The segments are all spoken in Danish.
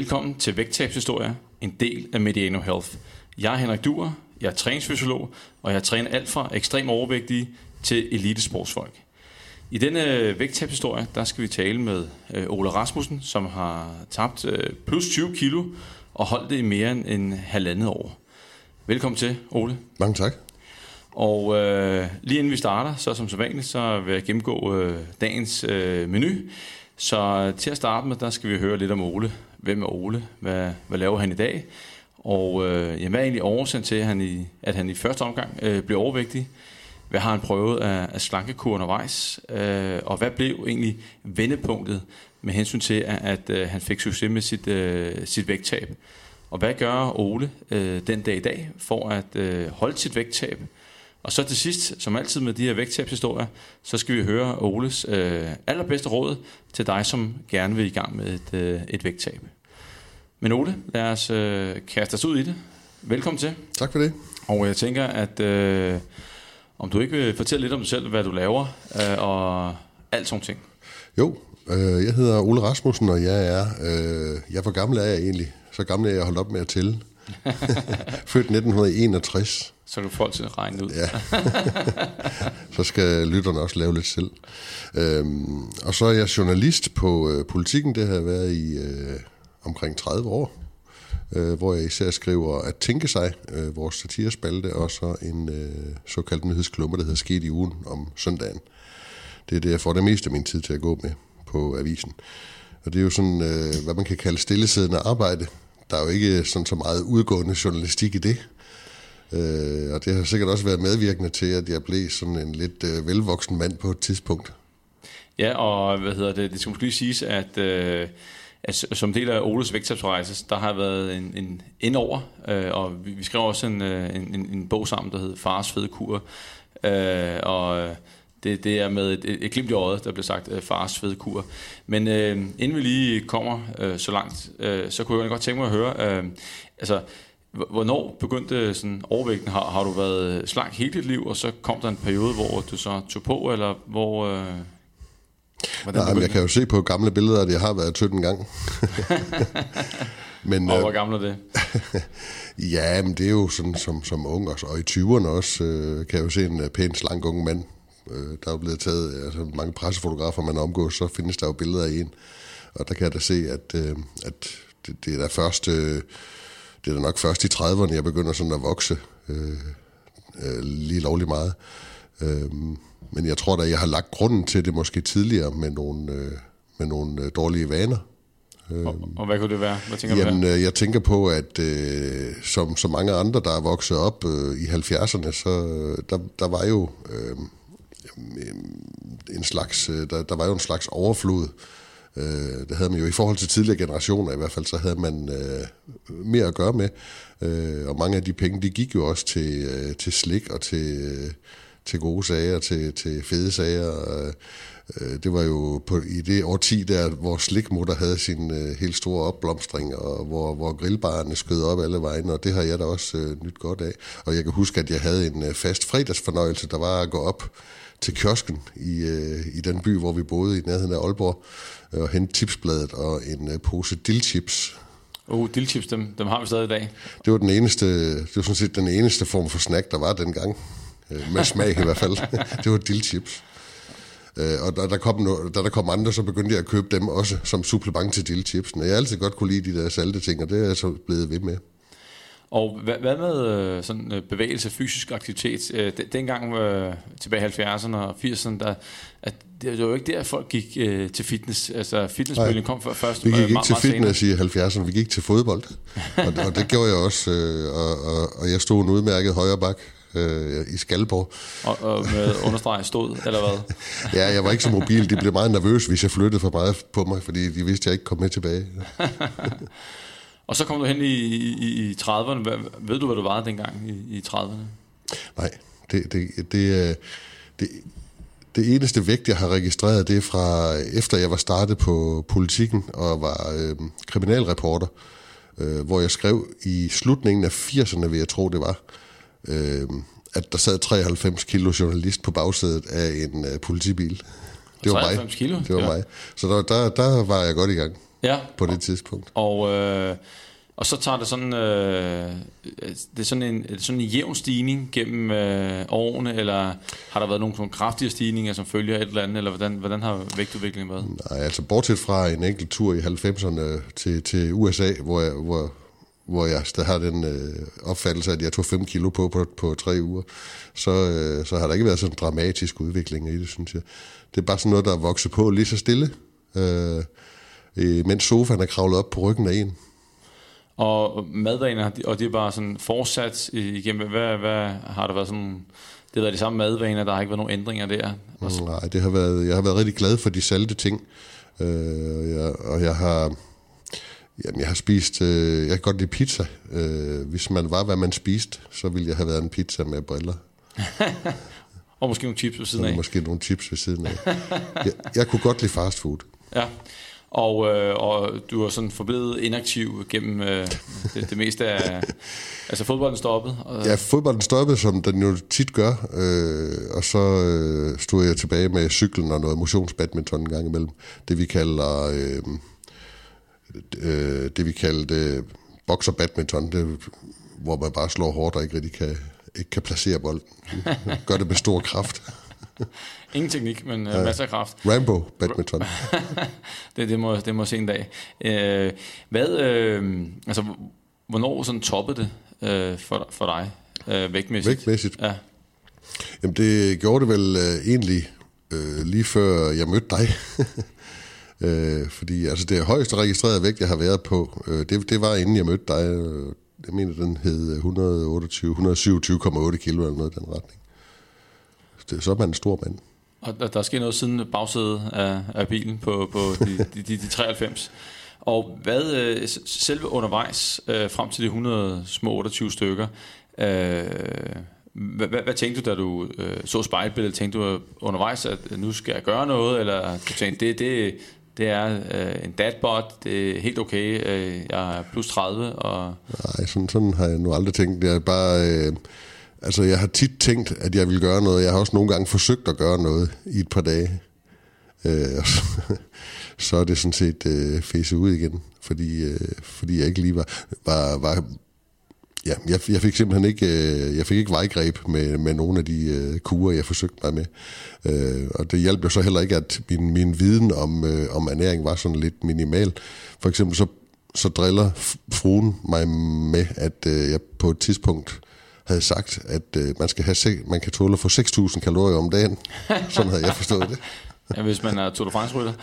Velkommen til Vægttabshistorie, en del af Mediano Health. Jeg er Henrik Duer, jeg er træningsfysiolog, og jeg træner alt fra ekstrem overvægtige til elitesportsfolk. I denne vægttabshistorie, der skal vi tale med øh, Ole Rasmussen, som har tabt øh, plus 20 kilo og holdt det i mere end en halvandet år. Velkommen til, Ole. Mange tak. Og øh, lige inden vi starter, så som så vanligt, så vil jeg gennemgå øh, dagens øh, menu. Så til at starte med, der skal vi høre lidt om Ole. Hvem er Ole? Hvad, hvad laver han i dag? Og øh, jamen, hvad er egentlig årsagen til, at han i, at han i første omgang øh, blev overvægtig? Hvad har han prøvet af, af slankekur undervejs? Øh, og hvad blev egentlig vendepunktet med hensyn til, at, at øh, han fik succes med sit, øh, sit vægttab? Og hvad gør Ole øh, den dag i dag for at øh, holde sit vægttab? Og så til sidst, som altid med de her vægttabshistorier, så skal vi høre Oles øh, allerbedste råd til dig, som gerne vil i gang med et, øh, et vægttab. Men Ole, lad os øh, kaste os ud i det. Velkommen til. Tak for det. Og jeg tænker, at øh, om du ikke vil fortælle lidt om dig selv, hvad du laver, øh, og alt sådan ting. Jo, øh, jeg hedder Ole Rasmussen, og jeg er, øh, jeg hvor gammel er jeg egentlig? Så gammel er jeg holdt op med at tælle. Født 1961. Så kan folk til at regne ud. Ja. så skal lytterne også lave lidt selv. Øhm, og så er jeg journalist på øh, Politiken. Det har jeg været i øh, omkring 30 år. Øh, hvor jeg især skriver At tænke sig, øh, vores satirespalte, og så en øh, såkaldt nyhedsklumme, der hedder Sket i ugen om søndagen. Det er det, jeg får det meste af min tid til at gå med på avisen. Og det er jo sådan, øh, hvad man kan kalde stillesiddende arbejde. Der er jo ikke sådan så meget udgående journalistik i det. Øh, og det har sikkert også været medvirkende til, at jeg blev sådan en lidt øh, velvoksen mand på et tidspunkt. Ja, og hvad hedder det, det skal måske lige siges, at, øh, at som del af Oles vægttabsrejse, der har været en, en indover, øh, og vi, vi skrev også en, øh, en, en, bog sammen, der hed Fars Fede Kur, øh, og det, det er med et, et, et glimt i øjet, der bliver sagt øh, fars fede kur. Men øh, inden vi lige kommer øh, så langt, øh, så kunne jeg godt tænke mig at høre, øh, altså, hvornår begyndte sådan overvægten? Har, har du været slank hele dit liv, og så kom der en periode, hvor du så tog på, eller hvor... Øh, Nej, men jeg kan jo se på gamle billeder, at jeg har været tynd en gang. men, og hvor gammel er det? ja, men det er jo sådan som, som ung, og i 20'erne også, øh, kan jeg jo se en uh, pæn slank ung mand Øh, der er jo blevet taget altså, mange pressefotografer, man omgås, så findes der jo billeder af en. Og der kan jeg da se, at, øh, at det, det er da først... Øh, det er da nok først i 30'erne, jeg begynder sådan at vokse øh, øh, lige lovlig meget. Øh, men jeg tror da, jeg har lagt grunden til det måske tidligere med nogle, øh, med nogle øh, dårlige vaner. Og, og hvad kunne det være? Hvad tænker Jamen, du der? jeg tænker på, at øh, som, som mange andre, der er vokset op øh, i 70'erne, så øh, der, der var jo... Øh, en slags, øh, der, der var jo en slags overflod. Øh, det havde man jo i forhold til tidligere generationer i hvert fald, så havde man øh, mere at gøre med. Øh, og mange af de penge, de gik jo også til, øh, til slik og til, øh, til gode sager, til, til fede sager. Øh, det var jo på, i det årti der, hvor slikmutter havde sin øh, helt store opblomstring, og hvor, hvor grillbarerne skød op alle vegne, og det har jeg da også øh, nyt godt af. Og jeg kan huske, at jeg havde en øh, fast fredagsfornøjelse, der var at gå op til kiosken i, øh, i den by, hvor vi boede i nærheden af Aalborg, og hente tipsbladet og en øh, pose dillchips. Oh, dillchips, dem, dem har vi stadig i dag. Det var, den eneste, det var sådan set den eneste form for snack, der var dengang. Øh, med smag i hvert fald. det var dillchips. Øh, og da der, kom no, da der kom andre, så begyndte jeg at købe dem også som supplement til dillchipsen. Jeg har altid godt kunne lide de der salte ting, og det er jeg så blevet ved med. Og hvad, hvad med øh, sådan øh, bevægelse, fysisk aktivitet? Øh, dengang øh, tilbage i 70'erne og 80'erne, der, at det var jo ikke der, folk gik øh, til fitness. Altså fitnessbølgen kom for, først Vi gik ikke til fitness senere. i 70'erne, vi gik til fodbold. og, og det gjorde jeg også, øh, og, og, og jeg stod en udmærket højre bak øh, i Skalborg. Og, og med understreg stod, eller hvad? ja, jeg var ikke så mobil. De blev meget nervøse, hvis jeg flyttede for meget på mig, fordi de vidste, at jeg ikke kom med tilbage. Og så kom du hen i, i, i 30'erne. Ved du, hvad du var dengang i, i 30'erne? Nej, det, det, det, det, det eneste vægt, jeg har registreret, det er fra efter jeg var startet på politikken og var øh, kriminalreporter, øh, hvor jeg skrev i slutningen af 80'erne, vil jeg tro det var, øh, at der sad 93 kilo journalist på bagsædet af en øh, politibil. Det var mig. Kilo? Det var ja. mig. Så der, der, der var jeg godt i gang. Ja, på det tidspunkt. og, øh, og så tager det sådan, øh, det er sådan en, er det sådan en jævn stigning gennem øh, årene, eller har der været nogle, nogle kraftige stigninger, som følger et eller andet, eller hvordan, hvordan har vægtudviklingen været? Nej, altså bortset fra en enkelt tur i 90'erne til, til USA, hvor jeg, hvor, hvor jeg har den øh, opfattelse, at jeg tog 5 kilo på på, på tre uger, så, øh, så har der ikke været sådan en dramatisk udvikling i det, synes jeg. Det er bare sådan noget, der er vokset på lige så stille, øh, øh, mens sofaen er kravlet op på ryggen af en. Og madvaner, og det er bare sådan fortsat igennem, hvad, hvad har der været sådan, det har været de samme madvaner, der har ikke været nogen ændringer der? Og så, Nej, det har været, jeg har været rigtig glad for de salte ting, øh, jeg, og jeg har, jamen, jeg har spist, øh, jeg kan godt lide pizza. Øh, hvis man var, hvad man spiste, så ville jeg have været en pizza med briller. og måske nogle chips ved siden Og af. måske nogle chips ved siden af. jeg, jeg kunne godt lide fast food. Ja. Og, øh, og du har sådan forblevet inaktiv gennem øh, det, det meste af... Altså fodbolden stoppet. Og, Ja, fodbolden stoppede, som den jo tit gør, øh, og så øh, stod jeg tilbage med cyklen og noget motionsbadminton en gang imellem. Det vi kalder, øh, øh, det vi kaldte øh, boxer badminton, det, hvor man bare slår hårdt og ikke rigtig kan, ikke kan placere bolden. Gør det med stor kraft. Ingen teknik, men øh, masser af kraft. Rambo badminton. det, det, må, det må se en dag. Øh, hvad, øh, altså, hvornår sådan toppede det øh, for, for dig øh, vægtmæssigt? Vægtmæssigt. Ja. Jamen det gjorde det vel øh, egentlig øh, lige før jeg mødte dig øh, fordi altså det højeste registrerede vægt, jeg har været på, øh, det, det var inden jeg mødte dig. Øh, Jeg mener, den hed 128, 127,8 kilo eller noget i den retning. Det, så er man en stor mand. Og der, der sker noget siden bagsædet af, af bilen på, på de, de, de, de 93. Og hvad øh, selve undervejs øh, frem til de 100 små 28 stykker, øh, hvad, hvad, hvad tænkte du, da du øh, så spejlbilledet? Tænkte du undervejs, at nu skal jeg gøre noget? Eller du tænkte, det, det, det er øh, en dadbot, det er helt okay, øh, jeg er plus 30, og Nej, sådan, sådan har jeg nu aldrig tænkt. Jeg er bare... Øh, altså, jeg har tit tænkt, at jeg vil gøre noget. Jeg har også nogle gange forsøgt at gøre noget i et par dage. Øh, så, så er det sådan set øh, fæse ud igen, fordi, øh, fordi jeg ikke lige var... var, var ja, jeg, jeg fik simpelthen ikke, øh, jeg fik ikke vejgreb med, med nogle af de øh, kurer, jeg forsøgte mig med. Øh, og det hjalp jo så heller ikke, at min, min viden om, øh, om ernæring var sådan lidt minimal. For eksempel så, så driller fruen mig med, at øh, jeg på et tidspunkt havde sagt, at øh, man, skal have se, man kan tåle at få 6.000 kalorier om dagen. Sådan havde jeg forstået det. ja, hvis man er Tour de France-rytter.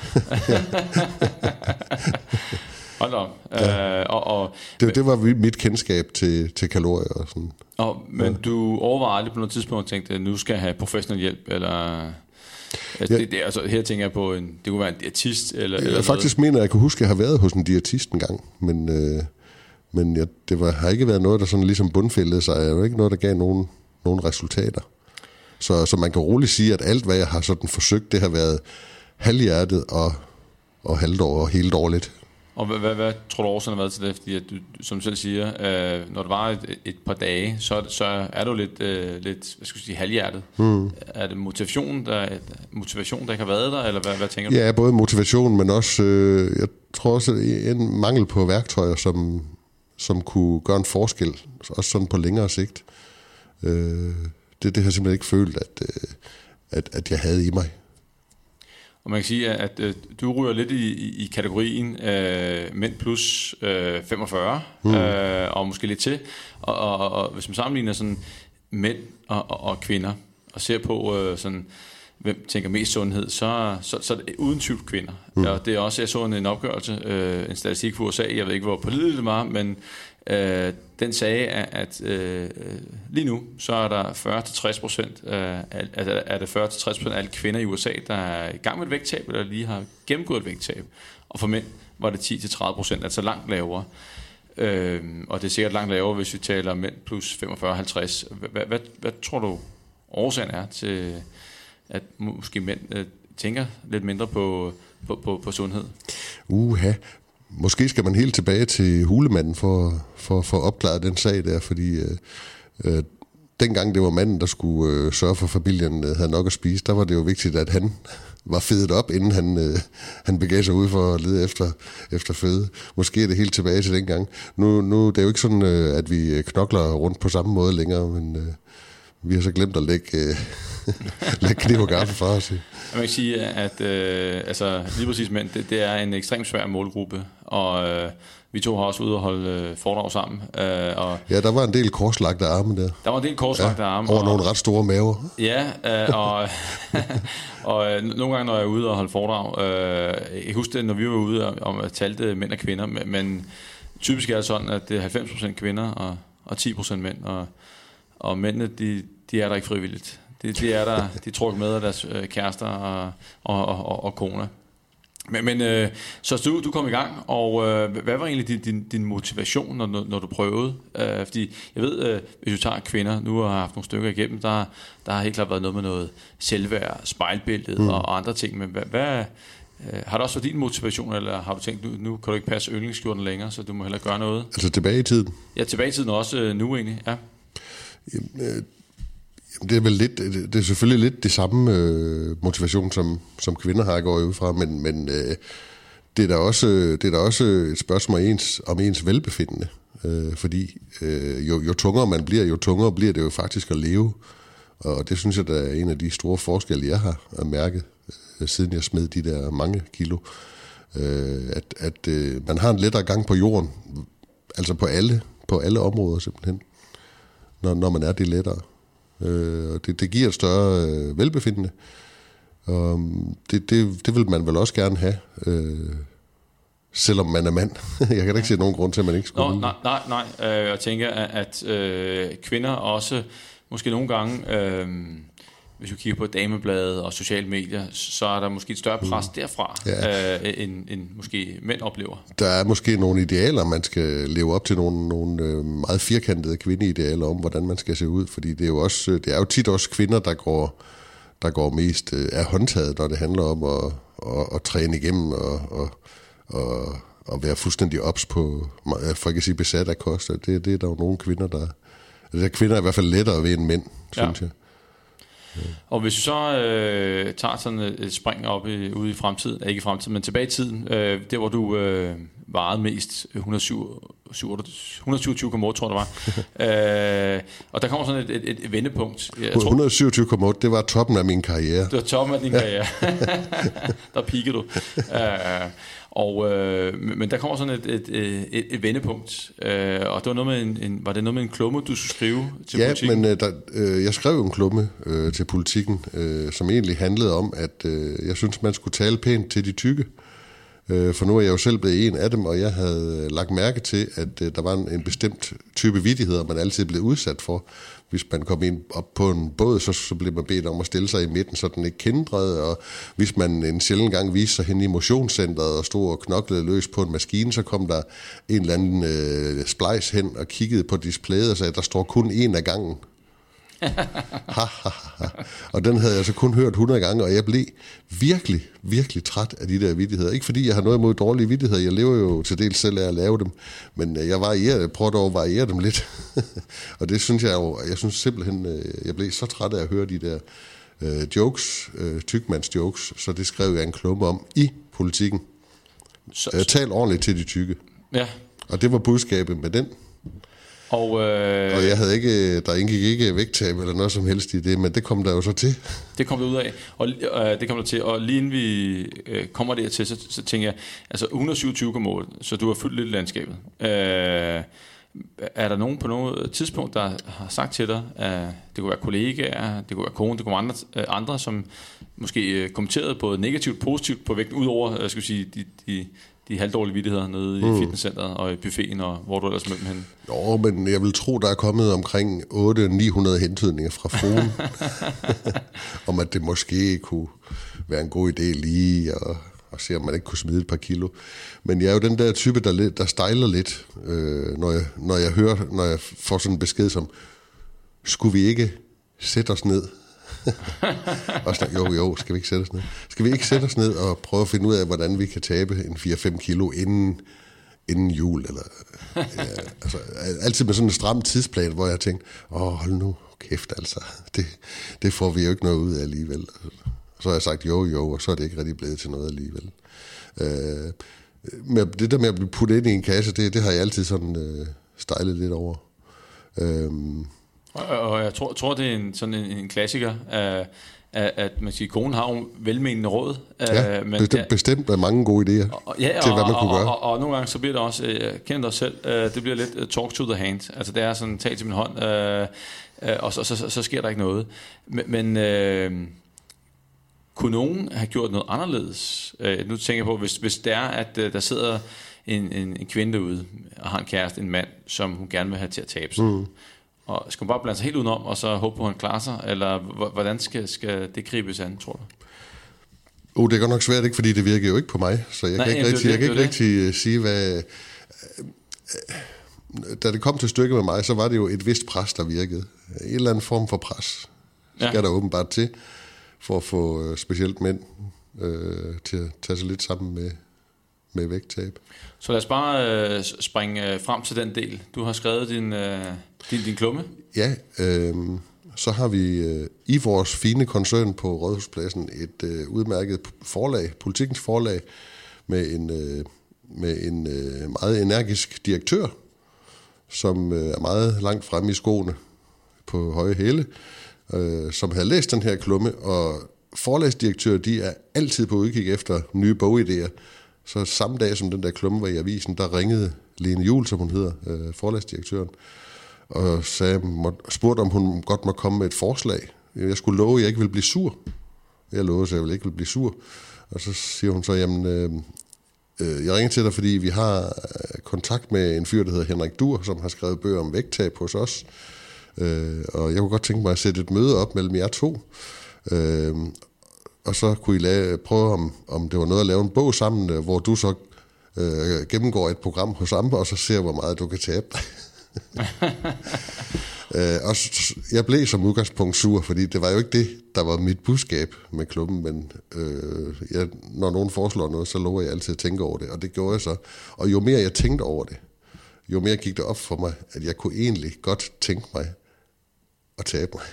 Hold da op. Ja. Øh, og, og, Det, det var mit kendskab til, til kalorier og sådan. Og, men ja. du overvejer aldrig på noget tidspunkt at tænke, at nu skal jeg have professionel hjælp, eller... Ja. Det, det, altså, her tænker jeg på, en, det kunne være en diætist, eller, eller Jeg faktisk mener, at jeg kan huske, at jeg har været hos en diætist en gang, men, øh, men jeg, det var, har ikke været noget, der sådan ligesom bundfældede sig. Det var ikke noget, der gav nogen, nogen resultater. Så, så man kan roligt sige, at alt, hvad jeg har sådan forsøgt, det har været halvhjertet og, og halvt og helt dårligt. Og hvad, hvad, hvad tror du årsagen har været til det? Fordi at du, som du selv siger, øh, når det var et, et par dage, så, så er du lidt, øh, lidt hvad skal jeg sige, halvhjertet. Mm. Er det motivation, der, motivation, der ikke har været der, eller hvad, hvad tænker du? Ja, både motivation, men også, øh, jeg tror også, en mangel på værktøjer, som, som kunne gøre en forskel, også sådan på længere sigt. Øh, det, det har jeg simpelthen ikke følt, at, øh, at, at jeg havde i mig. Og man kan sige, at, øh, du ryger lidt i, i, kategorien øh, mænd plus øh, 45, mm. øh, og måske lidt til. Og, og, og hvis man sammenligner sådan mænd og, og, og kvinder, og ser på øh, sådan, hvem tænker mest sundhed, så, så, så er det uden tvivl kvinder. Mm. Og det er også, jeg så en, en opgørelse, øh, en statistik for USA, jeg ved ikke, hvor pålideligt det var, men øh, den sagde, at, at øh, lige nu, så er der 40-60 procent øh, altså er det 40-60 procent af alle kvinder i USA, der er i gang med et vægttab, eller lige har gennemgået et vægttab. Og for mænd var det 10-30 procent, altså langt lavere. Øh, og det er sikkert langt lavere, hvis vi taler mænd plus 45-50. Hvad, hvad, hvad tror du årsagen er til, at måske mænd øh, tænker lidt mindre på, på, på, på sundhed? Uha. Måske skal man helt tilbage til hulemanden for, for, for at opklare den sag der, fordi øh, øh, dengang det var manden, der skulle øh, sørge for, at familien øh, havde nok at spise, der var det jo vigtigt, at han var fedet op, inden han, øh, han begav sig ud for at lede efter, efter føde. Måske er det helt tilbage til dengang. Nu, nu det er jo ikke sådan, øh, at vi knokler rundt på samme måde længere, men øh, vi har så glemt at lægge, øh, lægge kniv og gaffel fra os. Jeg kan sige, at øh, altså, lige præcis mænd, det, det er en ekstremt svær målgruppe, og øh, vi to har også ude og holde øh, foredrag sammen. Øh, og ja, der var en del korslagte arme der. Der var en del korslagte ja, arme. Over og, nogle ret store maver. Ja, øh, og, og øh, nogle gange, når jeg er ude og holde foredrag, øh, jeg husker det, når vi var ude om at talte mænd og kvinder, men, men typisk er det sådan, at det er 90% kvinder og, og 10% mænd, og, og mændene, de, de er der ikke frivilligt. Det, det er der, de tror med af deres øh, kærester og, og, og, og koner. Men, men øh, så du, du kom i gang, og øh, hvad var egentlig din, din, din motivation, når, når du prøvede? Øh, fordi jeg ved, øh, hvis du tager kvinder, nu har jeg haft nogle stykker igennem, der, der har helt klart været noget med noget selvværd, spejlbilledet mm. og andre ting, men hvad, hvad øh, har det også været din motivation, eller har du tænkt, nu, nu kan du ikke passe yndlingsskjorten længere, så du må hellere gøre noget? Altså tilbage i tiden? Ja, tilbage i tiden også øh, nu egentlig, ja. Jamen, øh, det er vel lidt, det er selvfølgelig lidt det samme øh, motivation, som, som kvinder har, går ud fra, men, men øh, det, er da også, det er da også et spørgsmål ens, om ens velbefindende. Øh, fordi øh, jo, jo tungere man bliver, jo tungere bliver det jo faktisk at leve. Og det synes jeg, der er en af de store forskelle, jeg har mærket, øh, siden jeg smed de der mange kilo. Øh, at at øh, man har en lettere gang på jorden, altså på alle, på alle områder simpelthen, når, når man er det lettere. Øh, og det, det giver et større øh, velbefindende. Og det, det, det vil man vel også gerne have, øh, selvom man er mand. jeg kan da ikke se nogen grund til, at man ikke skulle. Nå, nej, nej, nej. Øh, jeg tænker, at, at øh, kvinder også måske nogle gange... Øh, hvis du kigger på damebladet og sociale medier, så er der måske et større pres mm. derfra, ja. øh, end, end måske mænd oplever. Der er måske nogle idealer, man skal leve op til, nogle, nogle øh, meget firkantede kvindeidealer om, hvordan man skal se ud, fordi det er jo, også, det er jo tit også kvinder, der går, der går mest øh, af håndtaget, når det handler om at, at, at træne igennem og, og, og, og være fuldstændig ops på, for ikke at sige besat af kost. Det, det er der jo nogle kvinder, der... Altså, kvinder er i hvert fald lettere ved end mænd, ja. synes jeg. Mm. Og hvis vi så øh, tager sådan et spring op i, ude i fremtiden, ikke i fremtiden, men tilbage i tiden, øh, der hvor du øh, vejede mest, 127,8 tror jeg det var. øh, og der kommer sådan et, et, et vendepunkt. Jeg 127,8, det var toppen af min karriere. Det var toppen af din karriere. der piker du. Øh, og, øh, men der kommer sådan et, et, et, et vendepunkt, øh, og det var, noget med en, en, var det noget med en klumme, du skulle skrive til ja, politikken? Ja, men øh, der, øh, jeg skrev en klumme øh, til politikken, øh, som egentlig handlede om, at øh, jeg synes, man skulle tale pænt til de tykke. Øh, Øh, for nu er jeg jo selv blevet en af dem, og jeg havde øh, lagt mærke til, at øh, der var en, en bestemt type vidigheder, man altid blev udsat for. Hvis man kom ind op på en båd, så, så blev man bedt om at stille sig i midten, så den ikke kendrede, og hvis man en sjældent gang viste sig hen i motionscenteret og stod og knoklede løs på en maskine, så kom der en eller anden øh, splice hen og kiggede på displayet og sagde, at der står kun en af gangen. og den havde jeg så kun hørt 100 gange, og jeg blev virkelig, virkelig træt af de der vidtigheder. Ikke fordi jeg har noget imod dårlige vidtigheder, jeg lever jo til dels selv af at lave dem, men øh, jeg, varierer, jeg prøver dog at variere dem lidt. og det synes jeg jo, jeg synes simpelthen, øh, jeg blev så træt af at høre de der øh, jokes, øh, tykmands jokes, så det skrev jeg en klumme om i politikken. Så, så. Tal ordentligt til de tykke. Ja. Og det var budskabet med den. Og, øh, og jeg havde ikke, der indgik ikke vægttab eller noget som helst i det, men det kom der jo så til. Det kom der ud af, og øh, det kom der til, og lige inden vi øh, kommer dertil, så, så tænker jeg, altså 127 mål, så du har fyldt lidt landskabet. Øh, er der nogen på noget tidspunkt, der har sagt til dig, at det kunne være kollegaer, det kunne være kone, det kunne være andre, øh, andre som måske øh, kommenterede både negativt og positivt på vægten, udover øh, skal sige, de, de, de halvdårlige vidtigheder nede mm. i fitnesscenteret og i buffeten, og hvor du ellers mødte dem hen? Jo, men jeg vil tro, der er kommet omkring 800-900 hentydninger fra fruen, om at det måske kunne være en god idé lige at, at se, om man ikke kunne smide et par kilo. Men jeg er jo den der type, der, der stejler lidt, øh, når, jeg, når jeg hører, når jeg får sådan en besked som, skulle vi ikke sætte os ned og snak, jo, jo, skal vi ikke sætte os ned? Skal vi ikke sætte os ned og prøve at finde ud af, hvordan vi kan tabe en 4-5 kilo inden, inden jul? Eller, ja, altså, altid med sådan en stram tidsplan, hvor jeg tænkte, åh, hold nu kæft altså, det, det får vi jo ikke noget ud af alligevel. Så har jeg sagt jo, jo, og så er det ikke rigtig blevet til noget alligevel. Øh, men det der med at blive puttet ind i en kasse, det, det har jeg altid sådan øh, stejlet lidt over. Øh, og, og jeg tror, tror det er en, sådan en, en klassiker, at, at man siger, konen har jo velmenende råd. Ja, men, bestemt, ja, bestemt med mange gode idéer og, ja, til, hvad man kunne og, gøre. Og, og, og nogle gange så bliver det også, jeg kender dig selv, det bliver lidt talk to the hand. Altså det er sådan, tag til min hånd, og så, så, så, så sker der ikke noget. Men, men øh, kunne nogen have gjort noget anderledes? Øh, nu tænker jeg på, hvis, hvis det er, at øh, der sidder en, en, en kvinde derude, og har en kæreste, en mand, som hun gerne vil have til at tabe sig. Mm. Og skal hun bare blande sig helt udenom, og så håbe på, at han klarer sig? Eller hvordan skal, skal det gribes an, tror du? Oh, det er godt nok svært, ikke? fordi det virker jo ikke på mig. Så jeg Nej, kan ikke rigtig, det, jeg kan ikke rigtig øh, sige, hvad... Da det kom til stykket med mig, så var det jo et vist pres, der virkede. En eller anden form for pres skal ja. der åbenbart til for at få øh, specielt mænd øh, til at tage sig lidt sammen med, med vægttab. Så lad os bare øh, springe øh, frem til den del. Du har skrevet din, øh, din, din klumme. Ja, øh, så har vi øh, i vores fine koncern på Rådhuspladsen et øh, udmærket forlag, politikens forlag, med en, øh, med en øh, meget energisk direktør, som øh, er meget langt fremme i skoene på høje hæle, øh, som havde læst den her klumme, og forlagsdirektører, de er altid på udkig efter nye bogidéer. Så samme dag, som den der klumme var i avisen, der ringede Lene Jul, som hun hedder, øh, forlagsdirektøren, og sagde, må, spurgte, om hun godt må komme med et forslag. Jeg skulle love, at jeg ikke ville blive sur. Jeg lovede, at jeg ville ikke ville blive sur. Og så siger hun så, jamen, øh, øh, jeg ringer til dig, fordi vi har øh, kontakt med en fyr, der hedder Henrik Dur, som har skrevet bøger om vægttab hos os. Øh, og jeg kunne godt tænke mig at sætte et møde op mellem jer to. Øh, og så kunne I lave, prøve, om, om det var noget at lave en bog sammen, øh, hvor du så øh, gennemgår et program hos andre, og så ser, hvor meget du kan tabe øh, og jeg blev som udgangspunkt sur, fordi det var jo ikke det, der var mit budskab med klubben, men øh, jeg, når nogen foreslår noget, så lover jeg altid at tænke over det, og det gjorde jeg så. Og jo mere jeg tænkte over det, jo mere gik det op for mig, at jeg kunne egentlig godt tænke mig at tabe mig.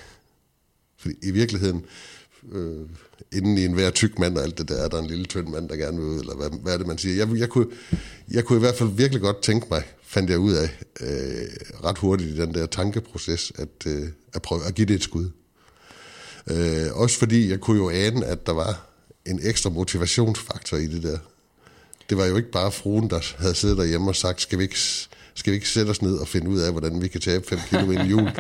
Fordi i virkeligheden, øh, inden i enhver tyk mand og alt det der, er der en lille tynd mand, der gerne vil ud, eller hvad, hvad er det, man siger. Jeg, jeg, kunne, jeg kunne i hvert fald virkelig godt tænke mig, fandt jeg ud af øh, ret hurtigt i den der tankeproces, at, øh, at prøve at give det et skud. Øh, også fordi jeg kunne jo ane, at der var en ekstra motivationsfaktor i det der. Det var jo ikke bare fruen, der havde siddet derhjemme og sagt, skal vi ikke skal vi ikke sætte os ned og finde ud af, hvordan vi kan tabe 5 kilo inden jul.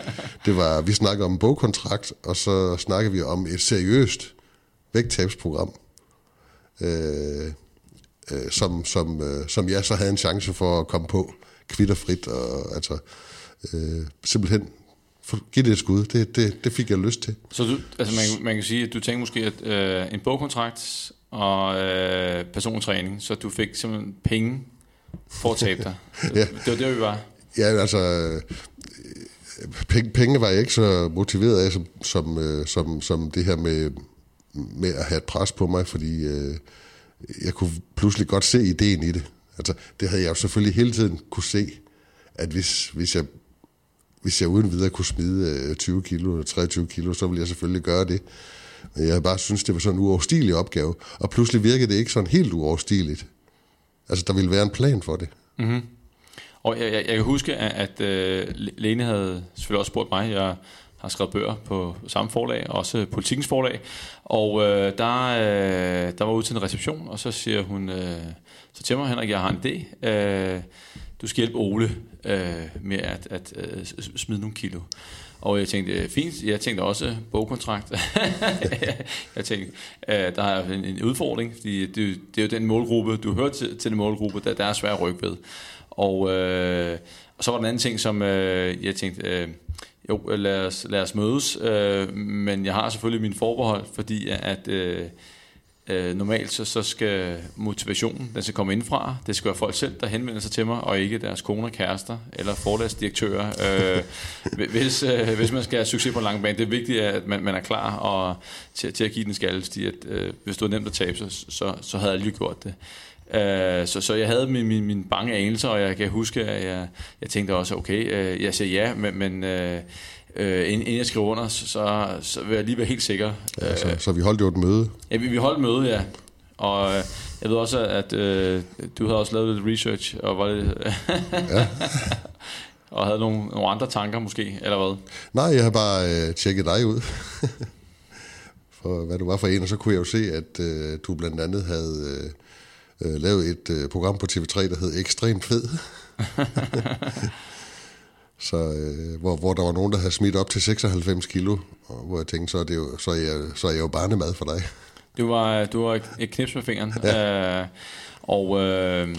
Det var, vi snakkede om en bogkontrakt, og så snakkede vi om et seriøst vægttabsprogram, øh, øh, som, som, øh, som jeg så havde en chance for at komme på kvitterfrit, og altså øh, simpelthen give det et skud. Det, det, det fik jeg lyst til. Så du, altså man, man kan sige, at du tænkte måske, at øh, en bogkontrakt og øh, persontræning, så du fik simpelthen penge for at tabe dig. ja. Det var det, vi var. Ja, altså... Penge, penge var jeg ikke så motiveret af, som, som, øh, som, som det her med, med at have et pres på mig, fordi øh, jeg kunne pludselig godt se ideen i det. Altså, det havde jeg jo selvfølgelig hele tiden kunne se, at hvis, hvis jeg hvis jeg uden videre kunne smide øh, 20 kilo eller 23 kilo, så ville jeg selvfølgelig gøre det. Men jeg bare synes, det var sådan en uoverstigelig opgave. Og pludselig virkede det ikke sådan helt uoverstigeligt. Altså, der ville være en plan for det. Mm-hmm. Og jeg, jeg, jeg kan huske, at, at øh, Lene havde selvfølgelig også spurgt mig. Jeg har skrevet bøger på samme forlag, også politikens forlag. Og øh, der, øh, der var ude til en reception, og så siger hun øh, så til mig, Henrik, jeg har en idé. Øh, du skal hjælpe Ole øh, med at, at øh, smide nogle kilo. Og jeg tænkte, øh, fint, jeg tænkte også bogkontrakt. jeg tænkte, øh, der er en, en udfordring, fordi det, det er jo den målgruppe, du hører til, til den målgruppe, der, der er svært at rykke ved. Og, øh, og så var der en anden ting, som øh, jeg tænkte, øh, jo, øh, lad os, lad os mødes, øh, men jeg har selvfølgelig min forbehold, fordi at... Øh, Øh, normalt så, så skal motivationen, den skal komme indfra. Det skal være folk selv, der henvender sig til mig, og ikke deres koner, kærester eller forlagsdirektører. øh, hvis, øh, hvis man skal have succes på en lang bane, det er vigtigt, at man, man er klar og, til, til at give den skalle, fordi at, øh, hvis du er nemt at tabe, så, så, så havde jeg lige gjort det. Uh, så, så jeg havde min, min, min bange anelser, og jeg kan huske, at jeg, jeg tænkte også, okay, uh, jeg siger ja, men, men uh, øh, inden jeg skriver under, så, så vil jeg lige være helt sikker. Ja, så, så vi holdt jo et møde. Ja, vi, vi holdt møde, ja. Og øh, jeg ved også, at øh, du havde også lavet lidt research, og var lidt, ja. og havde nogle, nogle andre tanker måske, eller hvad? Nej, jeg har bare øh, tjekket dig ud, for hvad du var for en, og så kunne jeg jo se, at øh, du blandt andet havde øh, øh lavet et øh, program på TV3, der hed Ekstremt Fed. så, øh, hvor, hvor der var nogen, der havde smidt op til 96 kilo, og hvor jeg tænkte, så er, det jo, så er, jeg, så er jeg jo barnemad for dig. Du var, du var et knips med fingeren. Ja. Øh, og øh,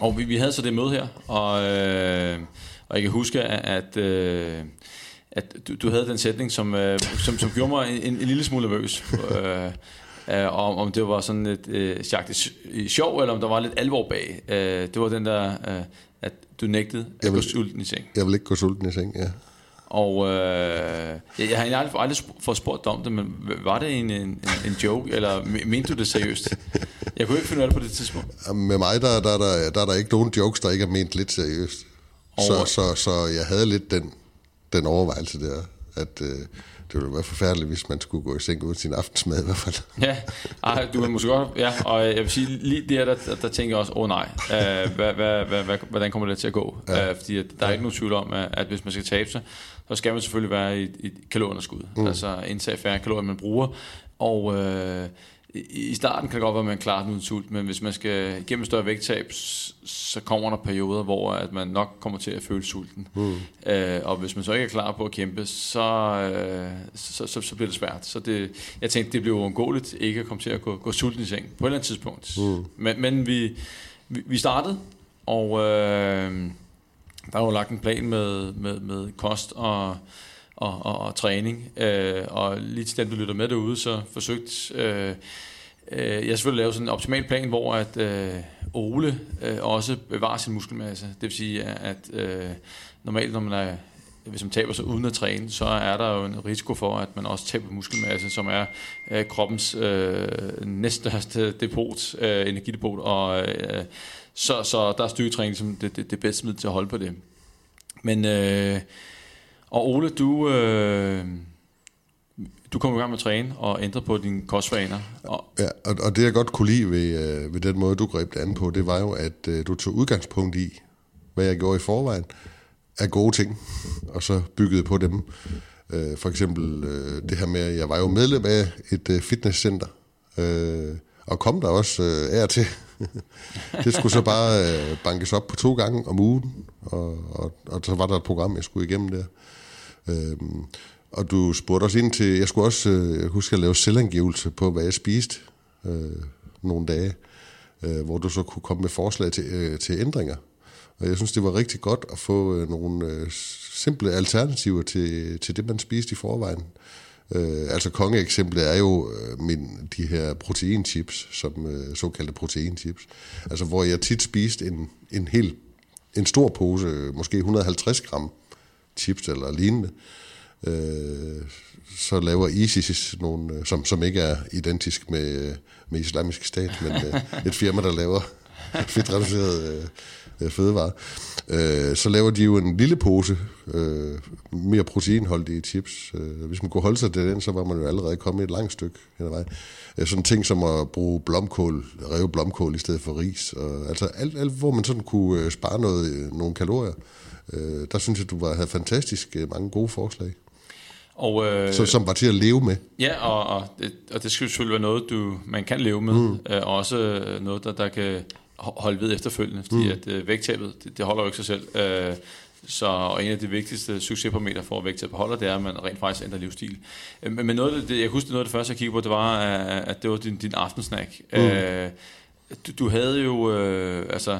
og vi, vi havde så det møde her, og, øh, og jeg kan huske, at, øh, at du, du havde den sætning, som, øh, som, som gjorde mig en, en lille smule nervøs. øh, øh, om, om det var sådan et øh, sjov, eller om der var lidt alvor bag. Øh, det var den der, øh, at du nægtede at jeg vil, gå sulten i seng. Jeg vil ikke gå sulten i seng, ja. Og øh, jeg, jeg har aldrig, aldrig fået spurgt om det, men var det en, en, en joke, eller mente du det seriøst? Jeg kunne ikke finde ud af det på det tidspunkt. Med mig, der, der, der, der er der ikke nogen jokes, der ikke er ment lidt seriøst. Så, så, så jeg havde lidt den, den overvejelse der, at øh, det ville være forfærdeligt, hvis man skulle gå i seng uden sin aftensmad i hvert fald. Ja, ej, du kan måske godt, ja, og jeg vil sige, lige der, der, der, tænker jeg også, åh oh, nej, øh, hvad, hvad, hvad, hvad, hvordan kommer det til at gå? Ja. Øh, fordi der er ja. ikke nogen tvivl om, at, at hvis man skal tabe sig, så skal man selvfølgelig være i et kalorieunderskud. Mm. Altså indtage færre kalorier, man bruger. Og øh, i starten kan det godt være, at man klarer den uden sult, men hvis man skal igennem større vægttab, så kommer der perioder, hvor at man nok kommer til at føle sulten. Mm. Øh, og hvis man så ikke er klar på at kæmpe, så, øh, så, så, så bliver det svært. Så det, jeg tænkte, det bliver uundgåeligt ikke at komme til at gå, gå sulten i seng på et eller andet tidspunkt. Mm. Men, men vi, vi, vi startede, og øh, der er jo lagt en plan med, med, med kost og og, og, og træning. Øh, og lige til den, du lytter med derude, så forsøgt øh, øh, jeg selvfølgelig lave sådan en optimal plan, hvor at øh, Ole øh, også bevarer sin muskelmasse. Det vil sige, at øh, normalt, når man er hvis man taber sig uden at træne, så er der jo en risiko for, at man også taber muskelmasse, som er øh, kroppens øh, næststørste depot, øh, energidepot, og øh, så, så der er styrketræning som det, det, det bedste middel til at holde på det. Men øh, og Ole, du, øh, du kom i gang med at træne og ændre på dine kostvaner. Og ja, og, og det jeg godt kunne lide ved, øh, ved den måde, du greb det an på, det var jo, at øh, du tog udgangspunkt i, hvad jeg gjorde i forvejen, af gode ting, og så byggede på dem. Øh, for eksempel øh, det her med, at jeg var jo medlem af et øh, fitnesscenter, øh, og kom der også øh, af til. det skulle så bare øh, bankes op på to gange om ugen, og, og, og så var der et program, jeg skulle igennem der. Øhm, og du spurgte også ind til, jeg skulle også øh, jeg huske at lave selvangivelse på, hvad jeg spiste øh, nogle dage, øh, hvor du så kunne komme med forslag til, øh, til ændringer. Og jeg synes, det var rigtig godt at få øh, nogle øh, simple alternativer til, til det, man spiste i forvejen. Øh, altså kongeeksemplet er jo øh, min, de her proteinchips, som øh, såkaldte proteinchips. Altså hvor jeg tit spiste en, en hel en stor pose, måske 150 gram chips eller lignende, øh, så laver ISIS nogle, øh, som, som ikke er identisk med, med islamisk stat, men øh, et firma, der laver fedtreduceret øh, fødevare. Øh, så laver de jo en lille pose øh, mere proteinholdige chips. Øh, hvis man kunne holde sig til den, så var man jo allerede kommet et langt stykke hen ad vejen. Øh, sådan ting som at bruge blomkål, rev blomkål i stedet for ris. Og, altså alt, alt, hvor man sådan kunne øh, spare noget, øh, nogle kalorier. Øh, der synes jeg, du var, havde fantastisk øh, mange gode forslag. Og, øh, så, som var til at leve med. Ja, og, og, det, og det skal selvfølgelig være noget, du, man kan leve med. Mm. Øh, også noget, der, der kan holde ved efterfølgende, fordi mm. at øh, vægttabet, det, det holder jo ikke sig selv. Øh, så og en af de vigtigste succesparametre for at vægttabet holder, det er, at man rent faktisk ændrer livsstil. Øh, men noget af det, jeg husker noget af det første, jeg kiggede på, det var, at det var din, din aftensnack. Mm. Øh, du, du havde jo, øh, altså,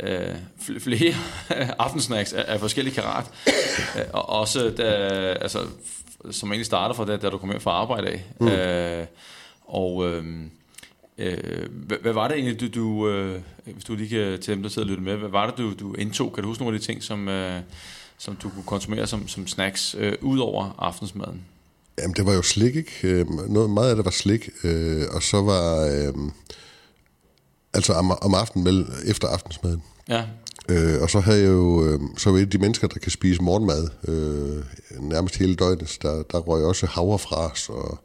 øh, flere aftensnacks af, af forskellige karat. Øh, og også, da, altså, som egentlig starter fra det, da du kom hjem fra arbejde af. Mm. Øh, og øh, øh, hvad, hvad var det egentlig, du, du øh, hvis du lige kan til dem, der sidder og lytter med, hvad var det, du, du indtog? Kan du huske nogle af de ting, som, øh, som du kunne konsumere som, som snacks, øh, ud over aftensmaden? Jamen, det var jo slik, ikke? Øh, noget, meget af det var slik, øh, og så var... Øh, altså om, om aftenen, vel, efter aftensmaden. Ja. Øh, og så havde jeg jo, øh, så var jeg et af de mennesker, der kan spise morgenmad øh, nærmest hele døgnet. Der, der røg også havrefras og,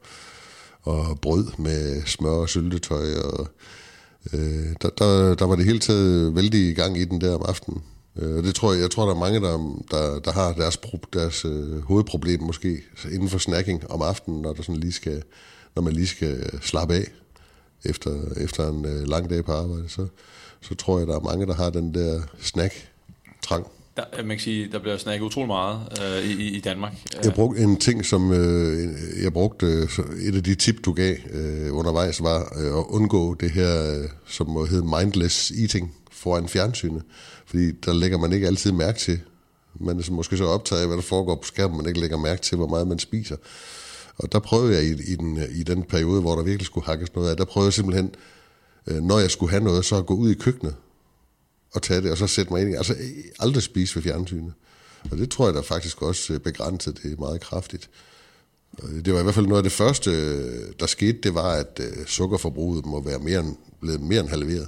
og brød med smør og syltetøj. Og, øh, der, der, der var det hele taget vældig i gang i den der om aftenen. Øh, det tror jeg, jeg tror, der er mange, der, der, der har deres, deres øh, hovedproblem måske inden for snacking om aftenen, når, der sådan lige skal, når man lige skal slappe af efter, efter en øh, lang dag på arbejde. Så, så tror jeg, der er mange, der har den der snack-trang. Der, man kan sige, der bliver snacket utrolig meget øh, i, i Danmark. Jeg brugte en ting, som øh, jeg brugte, øh, et af de tip, du gav øh, undervejs, var øh, at undgå det her, øh, som må hedde mindless eating foran fjernsynet. Fordi der lægger man ikke altid mærke til. Man er måske så optaget af, hvad der foregår på skærmen, man ikke lægger mærke til, hvor meget man spiser. Og der prøvede jeg i, i, den, i den periode, hvor der virkelig skulle hakkes noget af, der prøvede jeg simpelthen, øh, når jeg skulle have noget, så at gå ud i køkkenet og tage det, og så sætte mig ind i Altså aldrig spise ved fjernsynet. Og det tror jeg der faktisk også øh, begrænsede begrænset det meget kraftigt. Det var i hvert fald noget af det første, øh, der skete, det var, at øh, sukkerforbruget må være mere end, blevet mere end halveret.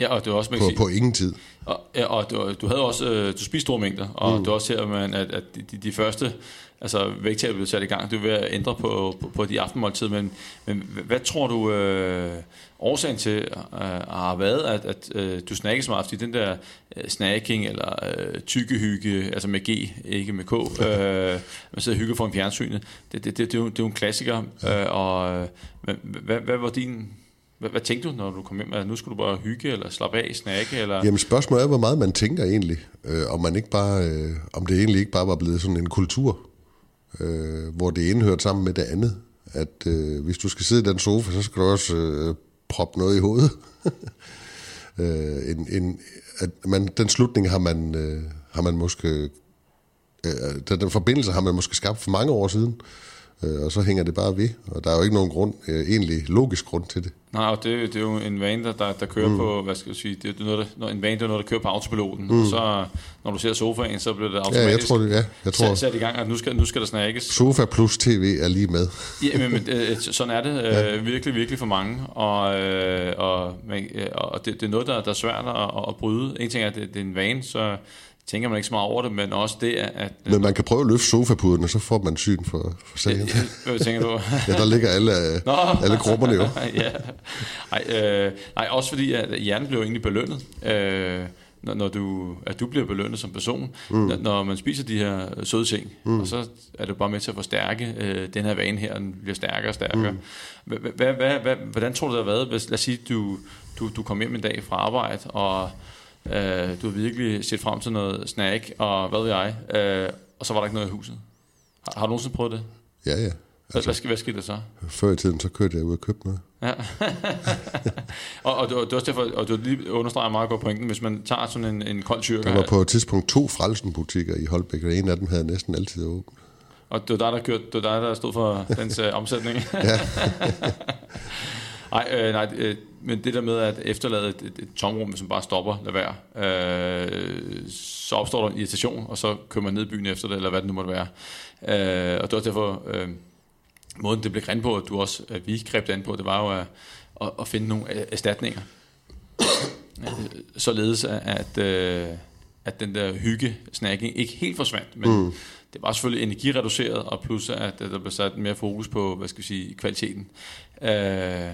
Ja, og det var også, på, sige, på ingen tid. Og, ja, og du, du havde også, øh, du spiste store mængder, og mm. du også her, man, at, at de, de første altså vægttab blev sat i gang, du er ved at ændre på, på, på de aftenmåltid, men, men hvad tror du øh, årsagen til øh, har været, at, at øh, du snakker så meget, fordi den der øh, snacking eller øh, tykkehygge, altså med G, ikke med K, øh, man sidder og hygger foran fjernsynet, det, det, det, det, er jo, det er jo en klassiker, øh, og øh, hvad, hvad, hvad var din hvad, hvad tænkte du, når du kom hjem? Altså, nu skulle du bare hygge, eller slappe af, snakke? Eller? Jamen spørgsmålet er, hvor meget man tænker egentlig. Øh, om, man ikke bare, øh, om det egentlig ikke bare var blevet sådan en kultur, øh, hvor det ene hørte sammen med det andet. At øh, hvis du skal sidde i den sofa, så skal du også øh, proppe noget i hovedet. øh, en, en, at man, den slutning har man, øh, har man måske... Øh, øh den, den forbindelse har man måske skabt for mange år siden. Øh, og så hænger det bare ved. Og der er jo ikke nogen grund, øh, egentlig logisk grund til det. Nej, og det, det er jo en vane, der, der, der kører mm. på, hvad skal jeg sige, det er noget, der, en vane, der er noget, der kører på autopiloten. Mm. Og så, når du ser sofaen, så bliver det automatisk ja, jeg tror, det, ja, jeg tror. Sat, sat i gang, at nu skal, nu skal der snakkes. Sofa plus tv er lige med. ja, men, men øh, sådan er det ja. øh, virkelig, virkelig for mange. Og, øh, og, men, og det, det er noget, der, der er svært at, at bryde. En ting er, at det, det er en vane, så tænker man ikke så meget over det, men også det, at... Men man kan prøve at løfte sofapuden, og så får man syn for, for sagen. Hvad tænker du? ja, der ligger alle, Nå. alle grupperne jo. ja. Ej, øh, nej, også fordi at hjernen bliver egentlig belønnet, øh, når, når du, at du bliver belønnet som person, mm. når, når man spiser de her søde ting, mm. og så er det bare med til at forstærke øh, den her vane her, den bliver stærkere og stærkere. Mm. Hvordan tror du, det har været, hvis, lad os sige, du, du, du kom hjem en dag fra arbejde, og Øh, du har virkelig set frem til noget snack, og hvad ved jeg. Øh, og så var der ikke noget i huset. Har, har du nogensinde prøvet det? Ja, ja. Altså, hvad, hvad skete der så? Før i tiden, så kørte jeg ud og købte noget. Ja. og, og, og, det også derfor, og du lige understreger meget godt pointen, hvis man tager sådan en, en kold tyrker... Der var på et tidspunkt to frelsenbutikker i Holbæk, og en af dem havde næsten altid åbent. Og det var dig, der, kørte, det var dig, der stod for dens uh, omsætning? ja. Ej, øh, nej, øh, men det der med at efterlade et, et, et tomrum, som bare stopper, lad være, øh, så opstår der en irritation, og så kører man ned i byen efter det, eller hvad det nu måtte være. Øh, og det var derfor, øh, måden det blev grænt på, at du også, at vi greb det an på, det var jo at, at, at finde nogle erstatninger. Således at, øh, at den der hygge-snacking ikke helt forsvandt, men mm. det var selvfølgelig energireduceret, og plus at der blev sat mere fokus på, hvad skal vi sige, kvaliteten. Øh,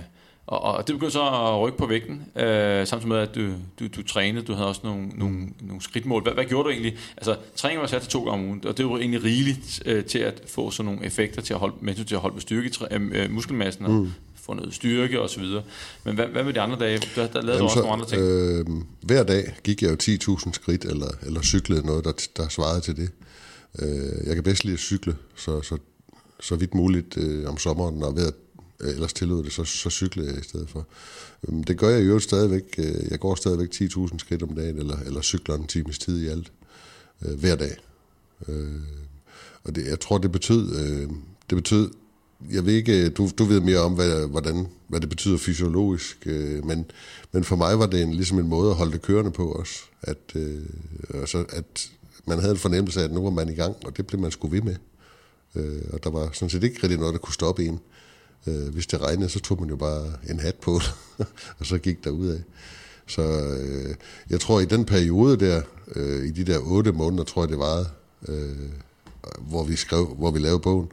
og, og det begyndte så at rykke på vægten, øh, samtidig med, at du, du, du trænede. Du havde også nogle, nogle, nogle skridtmål. Hvad, hvad gjorde du egentlig? Altså, træning var sat til to gange om ugen, og det var egentlig rigeligt øh, til at få sådan nogle effekter til at holde, med til at holde på styrke, øh, øh, muskelmassen og mm. få noget styrke og så videre. Men hvad, hvad med de andre dage? Der, der lavede Jamen, du også så, nogle andre ting. Øh, hver dag gik jeg jo 10.000 skridt, eller, eller cyklede noget, der, der svarede til det. Øh, jeg kan bedst lide at cykle, så, så, så vidt muligt øh, om sommeren, og ved at Øh, Øh, ellers tillod det, så, så cyklede jeg i stedet for. Øhm, det gør jeg jo stadigvæk. Øh, jeg går stadigvæk 10.000 skridt om dagen, eller, eller cykler en times tid i alt, øh, hver dag. Og det, jeg tror, det betød, det betød, jeg ved ikke, du, du ved mere om, hvad, hvordan, hvad det betyder fysiologisk, øh, men, men for mig var det en, ligesom en måde at holde det kørende på os, at, øh, altså, at man havde en fornemmelse af, at nu var man i gang, og det blev man sgu ved med. Øh, og der var sådan set ikke rigtig noget, der kunne stoppe en. Øh, hvis det regnede, så tog man jo bare en hat på, og så gik der ud af. Så øh, jeg tror, i den periode der, øh, i de der otte måneder, tror jeg det varede, øh, hvor vi skrev, hvor vi lavede bogen,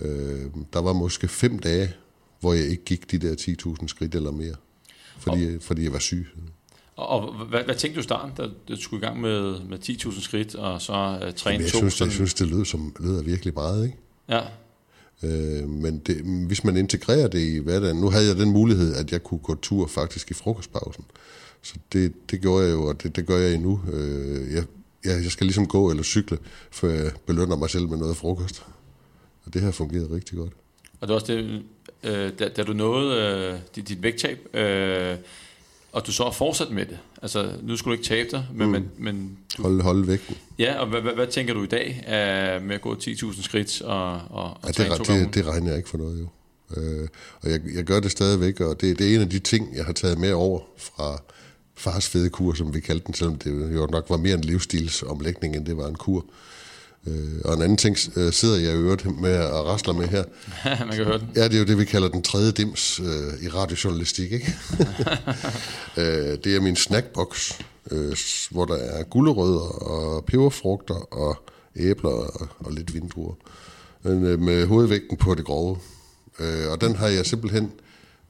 øh, der var måske fem dage, hvor jeg ikke gik de der 10.000 skridt eller mere, fordi, og, fordi jeg var syg. Og, og hvad, hvad tænkte du i starten, da du skulle i gang med, med 10.000 skridt, og så uh, træne jeg to? Synes, jeg synes, det lød, som, lød virkelig meget, ikke? Ja. Øh, men det, hvis man integrerer det i hverdagen, nu havde jeg den mulighed, at jeg kunne gå tur faktisk i frokostpausen. Så det, det gjorde jeg jo, og det, det gør jeg endnu. Øh, jeg, jeg, jeg skal ligesom gå eller cykle, for jeg belønner mig selv med noget frokost. Og det har fungeret rigtig godt. Og det var også det, øh, da, da du nåede øh, dit, dit vægttab, øh, og du så har fortsat med det. Altså, nu skulle du ikke tabe dig, men... Mm. men, men du, holde, holde vægten. Ja, og hvad, hvad, hvad tænker du i dag uh, med at gå 10.000 skridt og, og, og ja, det, det, det regner jeg ikke for noget, jo. Uh, og jeg, jeg gør det stadigvæk, og det, det er en af de ting, jeg har taget med over fra fars fede kur, som vi kaldte den, selvom det jo nok var mere en livsstilsomlægning, end det var en kur. Øh, og en anden ting øh, sidder jeg i øvrigt med at rasle med her. Man kan høre den. Ja, det er jo det, vi kalder den tredje dims øh, i radiojournalistik. Ikke? øh, det er min snackbox, øh, hvor der er gulerødder og peberfrugter og æbler og, og lidt vindruer. Men, øh, med hovedvægten på det grove. Øh, og den har jeg simpelthen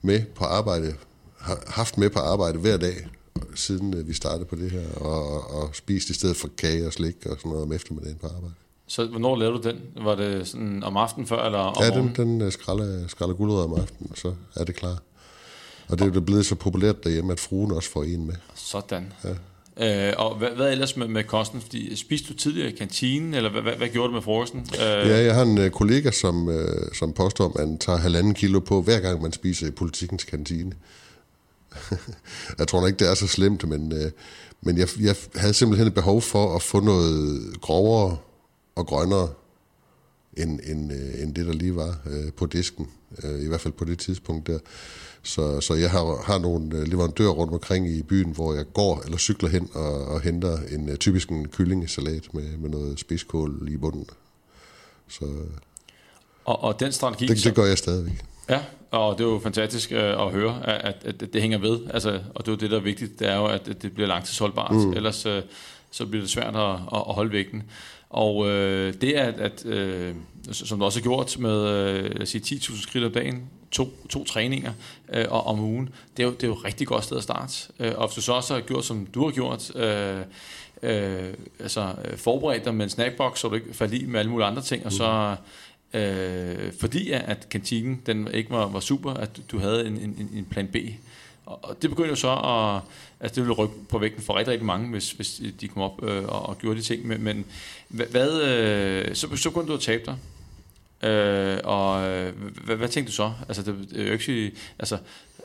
med på arbejde, har haft med på arbejde hver dag, siden øh, vi startede på det her, og, og spist i stedet for kage og slik og sådan noget om eftermiddagen på arbejde. Så hvornår lavede du den? Var det sådan om aftenen før, eller om Ja, den, den øh, skralder, skralder guldrød om aftenen, og så er det klar. Og det er jo blevet så populært derhjemme, at fruen også får en med. Sådan. Ja. Øh, og hvad, hvad ellers med, med kosten? Fordi, spiste du tidligere i kantinen, eller hvad, hvad, hvad gjorde du med frokosten? Øh... Ja, jeg har en uh, kollega, som, uh, som påstår, at man tager halvanden kilo på, hver gang man spiser i politikens kantine. jeg tror ikke, det er så slemt, men, uh, men jeg, jeg havde simpelthen et behov for at få noget grovere og grønnere, end, end, øh, end det, der lige var øh, på disken, øh, i hvert fald på det tidspunkt der. Så, så jeg har, har nogle øh, leverandører rundt omkring i byen, hvor jeg går eller cykler hen og, og henter en øh, typisk en kyllingesalat med, med noget spidskål i bunden. Så, og, og den strategi... Det, det gør jeg stadigvæk. Ja, og det er jo fantastisk øh, at høre, at, at, at det hænger ved. Altså, og det er jo det, der er vigtigt, det er jo, at det bliver langtidsholdbart. Mm. Ellers øh, så bliver det svært at, at holde vægten. Og øh, det er, at, at øh, som du også har gjort med øh, sige 10.000 skridt om dagen, to, to træninger øh, om ugen, det er, jo, det er jo et rigtig godt sted at starte. Øh, og hvis du så også har gjort, som du har gjort, øh, øh, altså øh, forberedt dig med en snackbox, så du ikke falder i med alle mulige andre ting, og så øh, fordi at kantinen den ikke var, var super, at du havde en, en, en plan B. Og det begyndte jo så at, altså det ville rykke på vægten for rigtig, rigtig mange, hvis, hvis de kom op øh, og, og gjorde de ting. Men, men hvad, øh, så, så begyndte du at tabe dig. Øh, og øh, hvad, hvad tænkte du så? Altså, det, det er jo ikke, altså,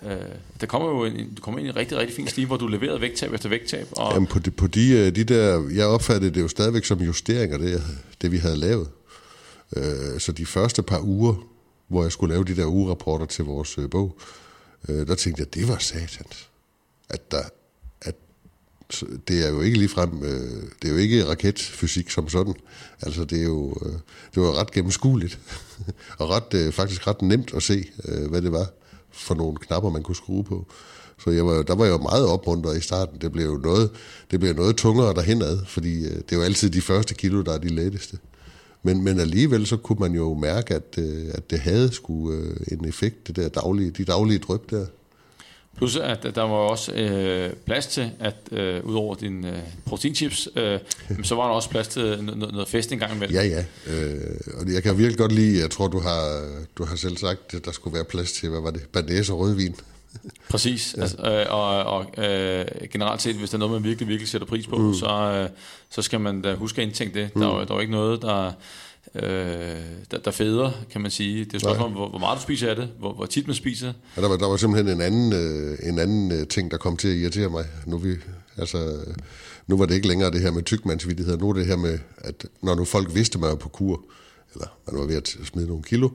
øh, der kommer jo en, du kommer ind i en rigtig, rigtig fin stil, hvor du leverede vægttab efter vægttab. Og Jamen på, de, på de, øh, de der, jeg opfattede det jo stadigvæk som justeringer, det, det vi havde lavet. Øh, så de første par uger, hvor jeg skulle lave de der ugerapporter til vores øh, bog, øh, Øh, der tænkte jeg, det var satans. At der, at det er jo ikke ligefrem, øh, det er jo ikke raketfysik som sådan. Altså det er jo, øh, det var ret gennemskueligt, og ret, øh, faktisk ret nemt at se, øh, hvad det var for nogle knapper, man kunne skrue på. Så jeg var, der var jeg jo meget opmuntret i starten. Det blev jo noget, det blev noget tungere derhenad, fordi øh, det er jo altid de første kilo, der er de letteste. Men, men alligevel så kunne man jo mærke, at, øh, at det havde sgu øh, en effekt, det der daglige, de daglige drøb der. Plus at der var også øh, plads til, at øh, udover din øh, proteinchips, øh, så var der også plads til noget, noget fest en gang imellem. Ja, ja. Øh, og jeg kan virkelig godt lide, jeg tror, du har, du har selv sagt, at der skulle være plads til, hvad var det, banæs og rødvin. Præcis, ja. altså, øh, og, og øh, generelt set, hvis der er noget, man virkelig, virkelig sætter pris på, mm. så, øh, så skal man da huske at indtænke det. Mm. Der, er jo, der er jo ikke noget, der, øh, der, der feder, kan man sige. Det er spørgsmål om, hvor, hvor meget du spiser af det, hvor, hvor tit man spiser. Ja, der, var, der var simpelthen en anden, øh, en anden øh, ting, der kom til at irritere mig. Nu, vi, altså, nu var det ikke længere det her med tykmandsvittighed. Nu er det her med, at når nu folk vidste, man var på kur, eller man var ved at smide nogle kilo, øh,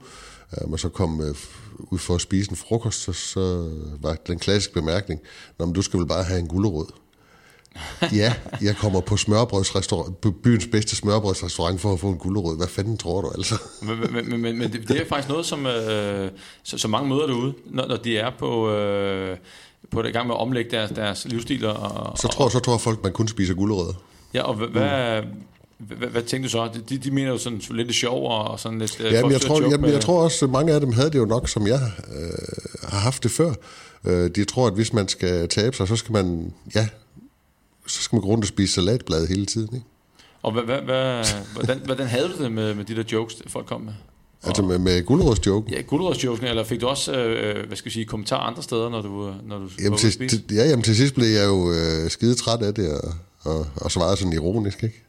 man så kom øh, ud for at spise en frokost, så, så var den klassiske bemærkning, Nå, men du skal vel bare have en gulerod. ja, jeg kommer på smørbrødsrestaurant, på byens bedste smørbrødsrestaurant for at få en gulerod. Hvad fanden tror du altså? men, men, men, men det, det er faktisk noget, som, øh, som mange møder derude, når, når de er på... Øh, på det gang med at omlægge deres, deres livsstil. Og, så, tror, så tror folk, man kun spiser gulerødder. Ja, og hvad, mm. Hvad, hvad, tænkte du så? De, de mener jo sådan lidt sjov og sådan lidt... Ja, men jeg, tror, jamen, jeg tror også, at mange af dem havde det jo nok, som jeg øh, har haft det før. Øh, de tror, at hvis man skal tabe sig, så skal man, ja, så skal man gå rundt og spise salatblad hele tiden. Ikke? Og hvad, hvad, hvad, hvordan, hvordan havde du det med, med de der jokes, folk kom med? Altså med, med guldrådsjoken? Ja, guldrådsjoken, eller fik du også, øh, hvad skal jeg sige, kommentarer andre steder, når du, når du jamen, til, til, Ja, jamen til sidst blev jeg jo øh, skide træt af det, og, og, og svarede sådan ironisk, ikke?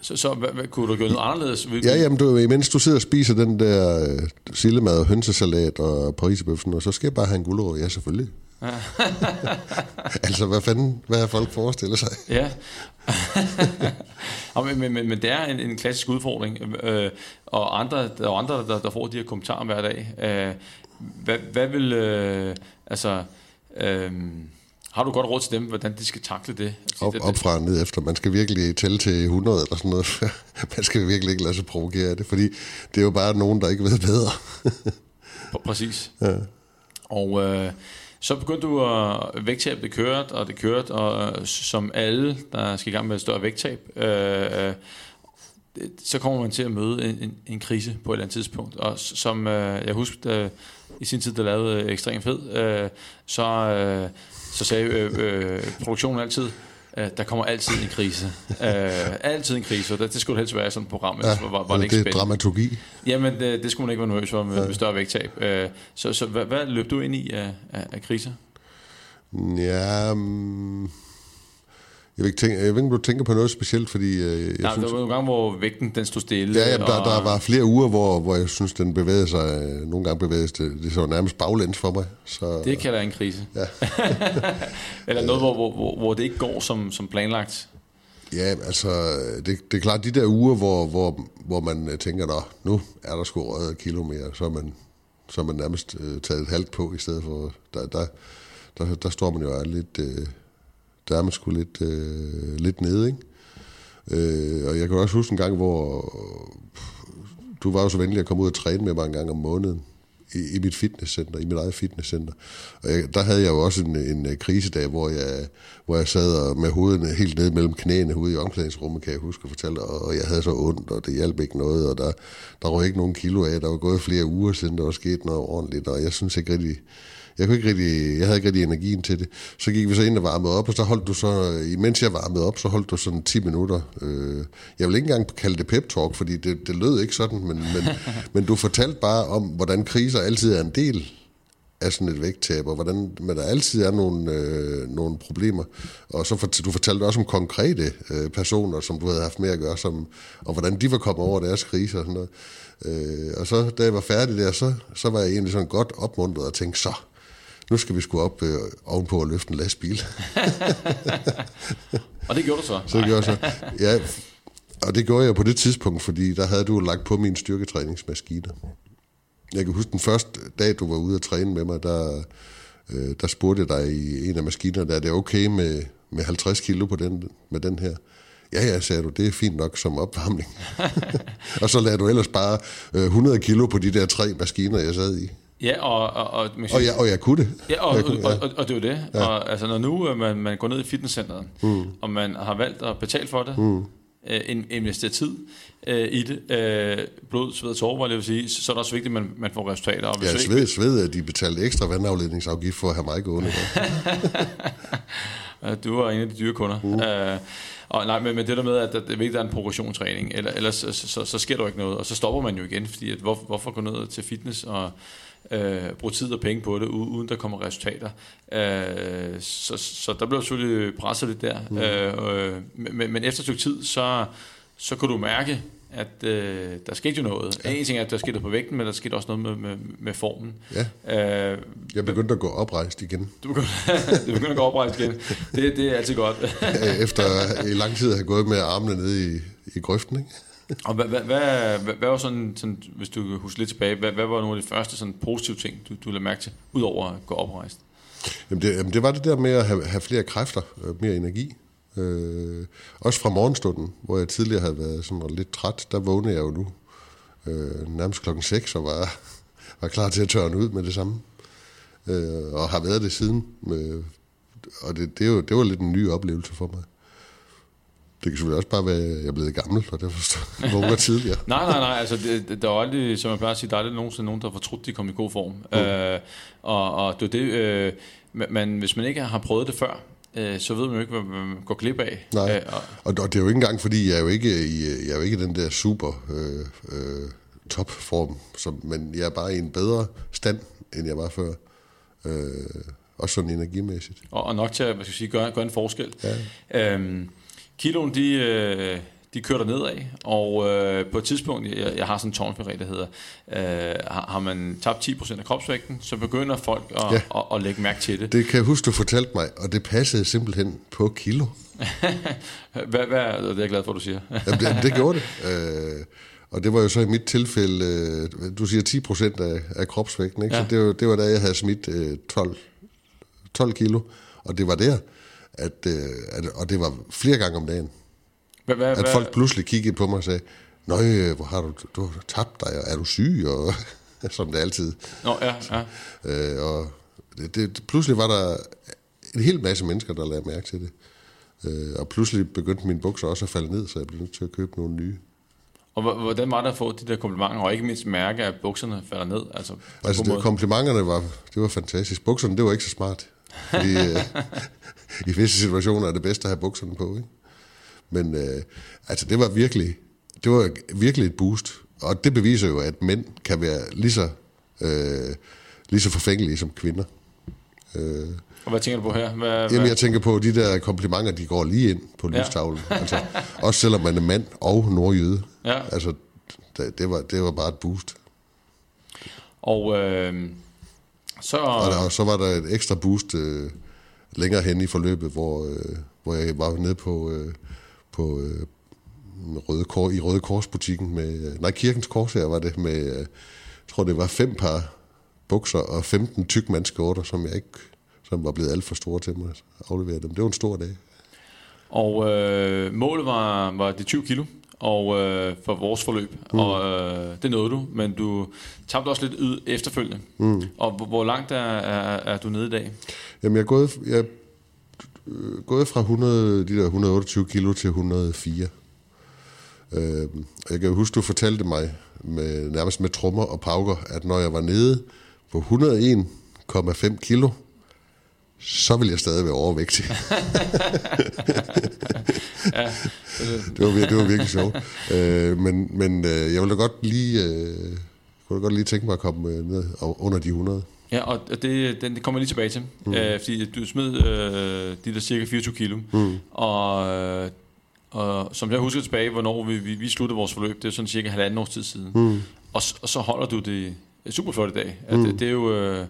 Så, så hvad, hvad, kunne du gøre noget anderledes? Ja, jamen, du, imens du sidder og spiser den der øh, sillemad, hønsesalat og parisebøffen, og så skal jeg bare have en guldråd. Ja, selvfølgelig. altså, hvad fanden, hvad har folk forestiller sig? ja, men, men, men, men det er en, en klassisk udfordring, øh, og andre, der er andre, der, der får de her kommentarer hver dag. Øh, hvad, hvad vil, øh, altså, øh, har du godt råd til dem, hvordan de skal takle det? Altså, op, det, op fra og ned efter. Man skal virkelig tælle til 100 eller sådan noget. Man skal virkelig ikke lade sig provokere af det, fordi det er jo bare nogen, der ikke ved bedre. Præcis. Ja. Og øh, så begyndte du at vægttab, det kørte, og det kørte, og øh, som alle, der skal i gang med et større vægttab, øh, øh, så kommer man til at møde en, en, en krise på et eller andet tidspunkt. Og som øh, jeg husker, i sin tid, der lavede Ekstrem Fed, øh, så, øh, så sagde øh, øh, produktionen altid, øh, der kommer altid en krise. øh, altid en krise, og det, det skulle helst være sådan et program, ja, var, var, var det, ikke det er dramaturgi. Jamen, det, det skulle man ikke være nervøs for med, ja. med større vægttab. Øh, så så hvad, hvad løb du ind i af, af, af kriser? Ja, um jeg ved, ikke tænke, jeg ved ikke, tænker på noget specielt, fordi... Øh, jeg Nej, synes, der var nogle gange, hvor vægten den stod stille. Ja, jamen, der, og... der var flere uger, hvor, hvor jeg synes, den bevægede sig. Øh, nogle gange bevægede det, det så nærmest baglæns for mig. Så, det kan være en krise. Ja. Eller noget, hvor, hvor, hvor, hvor det ikke går som, som planlagt. Ja, altså, det, det er klart, de der uger, hvor, hvor, hvor man øh, tænker, Nå, nu er der sgu røget kilo mere, så er man, så er man nærmest øh, taget et halvt på, i stedet for, der, der, der, der står man jo lidt... Øh, der er man sgu lidt, øh, lidt nede, ikke? Øh, og jeg kan også huske en gang, hvor du var jo så venlig at komme ud og træne med mig en gang om måneden i, i mit fitnesscenter, i mit eget fitnesscenter. Og jeg, der havde jeg jo også en, en øh, krisedag, hvor jeg, hvor jeg sad med hovedet helt ned mellem knæene ude i omklædningsrummet, kan jeg huske at fortælle, og jeg havde så ondt, og det hjalp ikke noget, og der, der var ikke nogen kilo af. Der var gået flere uger siden, der var sket noget ordentligt, og jeg synes ikke rigtig, jeg, kunne ikke rigtig, jeg havde ikke rigtig energien til det. Så gik vi så ind og varmede op, og så holdt du så, imens jeg varmede op, så holdt du sådan 10 minutter. Øh, jeg vil ikke engang kalde det pep talk, fordi det, det lød ikke sådan, men, men, men du fortalte bare om, hvordan kriser altid er en del af sådan et vægttab, og hvordan men der altid er nogle, øh, nogle problemer. Og så for, du fortalte også om konkrete øh, personer, som du havde haft med at gøre, som, og hvordan de var kommet over deres kriser og sådan noget. Øh, og så, da jeg var færdig der, så, så var jeg egentlig sådan godt opmuntret og tænkte, så, nu skal vi sgu op øh, ovenpå og løfte en lastbil. og det gjorde du så? Så det gjorde jeg så. Ja, og det gjorde jeg på det tidspunkt, fordi der havde du lagt på min styrketræningsmaskine. Jeg kan huske den første dag, du var ude at træne med mig, der, øh, der spurgte jeg dig i en af maskinerne, der er det okay med, med 50 kilo på den, med den her? Ja, ja, sagde du, det er fint nok som opvarmning. og så lagde du ellers bare øh, 100 kilo på de der tre maskiner, jeg sad i. Ja, og... Og, og, og, og, jeg, og jeg kunne det. Ja, og, jeg kunne, ja. og, og, og det er jo det. Ja. Og, altså, når nu øh, man, man går ned i fitnesscenteret, mm. og man har valgt at betale for det, mm. øh, investere tid øh, i det, øh, blod, sved og tårer, jeg vil sige, så er det også vigtigt, at man, man får resultater. Og ja, sved, sved, at de betalte ekstra vandafledningsafgift for at have mig gående. du var en af de dyre kunder. Mm. Uh, og nej, men, men det der med, at det er vigtigt, at der er en progressionstræning, eller, ellers så, så, så, så sker der jo ikke noget, og så stopper man jo igen, fordi at, hvor, hvorfor gå ned til fitness og øh, bruge tid og penge på det, uden der kommer resultater. Øh, så, så der blev selvfølgelig presset lidt der. Mm. Øh, øh, men, men efter et tid, så, så kunne du mærke, at øh, der skete jo noget. Ja. En ting er, at der skete på vægten, men der skete også noget med, med, med formen. Ja. Øh, jeg begyndte at gå oprejst igen. Du begyndte, du begyndte at gå oprejst igen. Det, det er altid godt. Efter i lang tid at have gået med armene nede i, i grøften, ikke? Og hvad, hvad, hvad, hvad, hvad var sådan, sådan, hvis du kan huske lidt tilbage, hvad, hvad var nogle af de første sådan, positive ting, du, du lagde mærke til, udover at gå oprejst? Jamen det, jamen det var det der med at have, have flere kræfter, øh, mere energi. Øh, også fra morgenstunden, hvor jeg tidligere havde været sådan lidt træt, der vågnede jeg jo nu øh, nærmest klokken 6 og var, var klar til at tørne ud med det samme. øh, og har været det siden. Øh, og det, det, er jo, det var lidt en ny oplevelse for mig. Det kan selvfølgelig også bare være, at jeg er blevet gammel, og det forstår vågner tidligere. nej, nej, nej. Altså, det, der er aldrig, som jeg plejer at sige, der er aldrig nogensinde nogen, der har fortrudt, de kom i god form. Mm. Øh, og, og det det, øh, men hvis man ikke har prøvet det før, øh, så ved man jo ikke, hvad man går glip af. Nej, øh, og, og, og det er jo ikke engang, fordi jeg er jo ikke i, jeg er jo ikke den der super øh, øh, topform, som, men jeg er bare i en bedre stand, end jeg var før. Øh, også sådan energimæssigt. Og, og nok til at hvad skal jeg sige, gøre, gøre en forskel. Ja. Øhm, kiloen, de, øh, de kører der nedad, og øh, på et tidspunkt, jeg, jeg har sådan en tårnferie, der hedder, øh, har, har man tabt 10% af kropsvægten, så begynder folk at, ja. at, at lægge mærke til det. Det kan jeg huske, du fortalte mig, og det passede simpelthen på kilo. hvad, hvad, det er jeg glad for, at du siger. Jamen, det, det gjorde det. Øh, og det var jo så i mit tilfælde, øh, du siger 10 procent af, af kropsvægten, ikke? Ja. så det var, det var da jeg havde smidt øh, 12, 12 kilo, og det var der, at, øh, at, og det var flere gange om dagen, hvad, hvad, at folk pludselig kiggede på mig og sagde, Nøj, hvor har du, du har tabt dig, er du syg, og som det altid. Nå, ja, ja. Øh, og det, det, pludselig var der en hel masse mennesker, der lagde mærke til det. Øh, og pludselig begyndte mine bukser også at falde ned, så jeg blev nødt til at købe nogle nye. Og hvordan var det at få de der komplimenter, og ikke mindst mærke, at bukserne falder ned? Altså, altså det, komplimenterne var, det var fantastisk. Bukserne, det var ikke så smart. Fordi, øh, I visse situationer er det bedst at have bukserne på. Ikke? Men øh, altså, det var virkelig, det var virkelig et boost. Og det beviser jo, at mænd kan være lige så, øh, lige så forfængelige som kvinder. Øh, og hvad tænker du på her? Hvad, Jamen, hvad? jeg tænker på, de der komplimenter, de går lige ind på lystavlen. Ja. altså, også selvom man er mand og nordjyde. Ja. Altså, det, det, var, det var bare et boost. Og øh, så... Og, der, og så var der et ekstra boost øh, længere hen i forløbet, hvor, øh, hvor jeg var nede på, øh, på øh, Røde Kors, i Røde Kors-butikken med... Øh, nej, Kirkens Kors her var det med... Øh, jeg tror, det var fem par bukser og 15 tykmandskjorter, som jeg ikke som var blevet alt for store til mig at aflevere dem. Det var en stor dag. Og øh, målet var, var det 20 kilo og øh, for vores forløb, mm. og øh, det nåede du, men du tabte også lidt yd efterfølgende. Mm. Og hvor, hvor langt er, er, er du nede i dag? Jamen jeg er gået, jeg er gået fra 100, de der 128 kilo til 104. Øh, jeg kan huske, du fortalte mig med, nærmest med trommer og pauker, at når jeg var nede på 101,5 kilo, så vil jeg stadig være overvægtig. ja. det, var, det var virkelig sjovt. Øh, men men øh, jeg ville da godt lige, øh, kunne da godt lige tænke mig at komme øh, ned under de 100. Ja, og det, den, det kommer jeg lige tilbage til. Mm. Øh, fordi du smed øh, de der cirka 24 kilo. Mm. Og, og som jeg husker tilbage, hvornår vi, vi, vi sluttede vores forløb, det er sådan cirka halvanden års tid siden. Mm. Og, og så holder du det super flot i dag. Mm. Det, det er jo... Øh,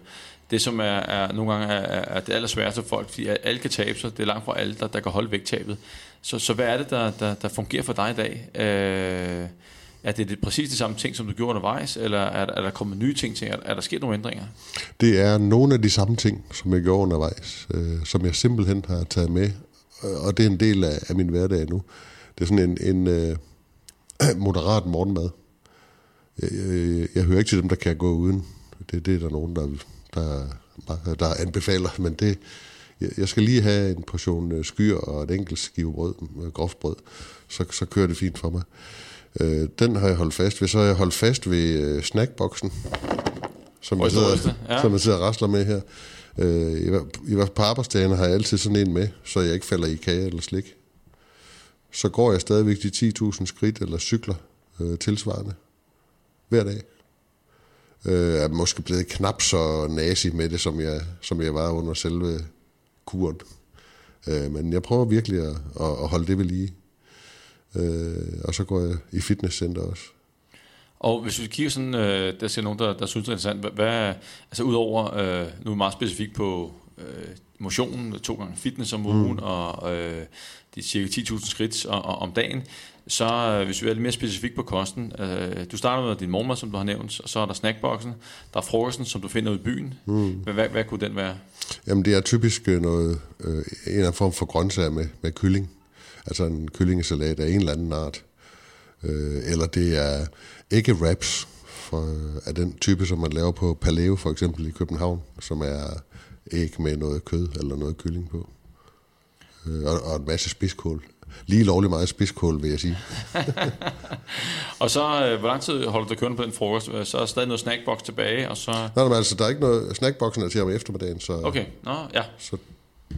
det, som er, er nogle gange er, er det allersværeste for folk, fordi alle kan tabe sig, det er langt fra alle, der, der kan holde vægttabet. Så, så hvad er det, der, der, der fungerer for dig i dag? Øh, er det, det præcis de samme ting, som du gjorde undervejs, eller er, er der kommet nye ting til? Er, er der sket nogle ændringer? Det er nogle af de samme ting, som jeg gjorde undervejs, øh, som jeg simpelthen har taget med, øh, og det er en del af, af min hverdag nu. Det er sådan en, en øh, moderat morgenmad. Jeg, jeg, jeg hører ikke til dem, der kan gå uden. Det, det er der nogen, der der, der anbefaler, men det, jeg skal lige have en portion øh, skyr og et enkelt skive brød, øh, groft brød, så, så kører det fint for mig. Øh, den har jeg holdt fast ved. Så har jeg holdt fast ved snackboksen, som, jeg sidder, ja. som jeg sidder og rasler med her. I hvert fald på arbejdsdagen har jeg altid sådan en med, så jeg ikke falder i kage eller slik. Så går jeg stadigvæk de 10.000 skridt eller cykler øh, tilsvarende hver dag øh, er måske blevet knap så nazi med det, som jeg, som jeg var under selve kuren. Øh, men jeg prøver virkelig at, at holde det ved lige. Øh, og så går jeg i fitnesscenter også. Og hvis vi kigger sådan, øh, der ser nogen, der, der synes det er interessant, hvad, altså udover, øh, nu er meget specifikt på øh, motionen, to gange fitness om ugen, mm. og øh, de cirka 10.000 skridt om dagen, så øh, hvis vi er lidt mere specifik på kosten, øh, du starter med din morgenmad, som du har nævnt, og så er der snackboxen, der er frokosten, som du finder ud i byen. Mm. Hvad, hvad, hvad kunne den være? Jamen det er typisk øh, noget, øh, en eller anden form for grøntsager med, med kylling. Altså en kyllingesalat af en eller anden art. Øh, eller det er ikke wraps for, af den type, som man laver på Paleo for eksempel i København, som er æg med noget kød eller noget kylling på. Øh, og, og en masse spidskål. Lige lovlig meget spidskål, vil jeg sige. og så, øh, hvor lang tid holder du kørende på den frokost? Så er der stadig noget snackbox tilbage, og så... Nej, men altså, der er ikke noget... Snackboxen er til om eftermiddagen, så... Okay, nå, ja. Så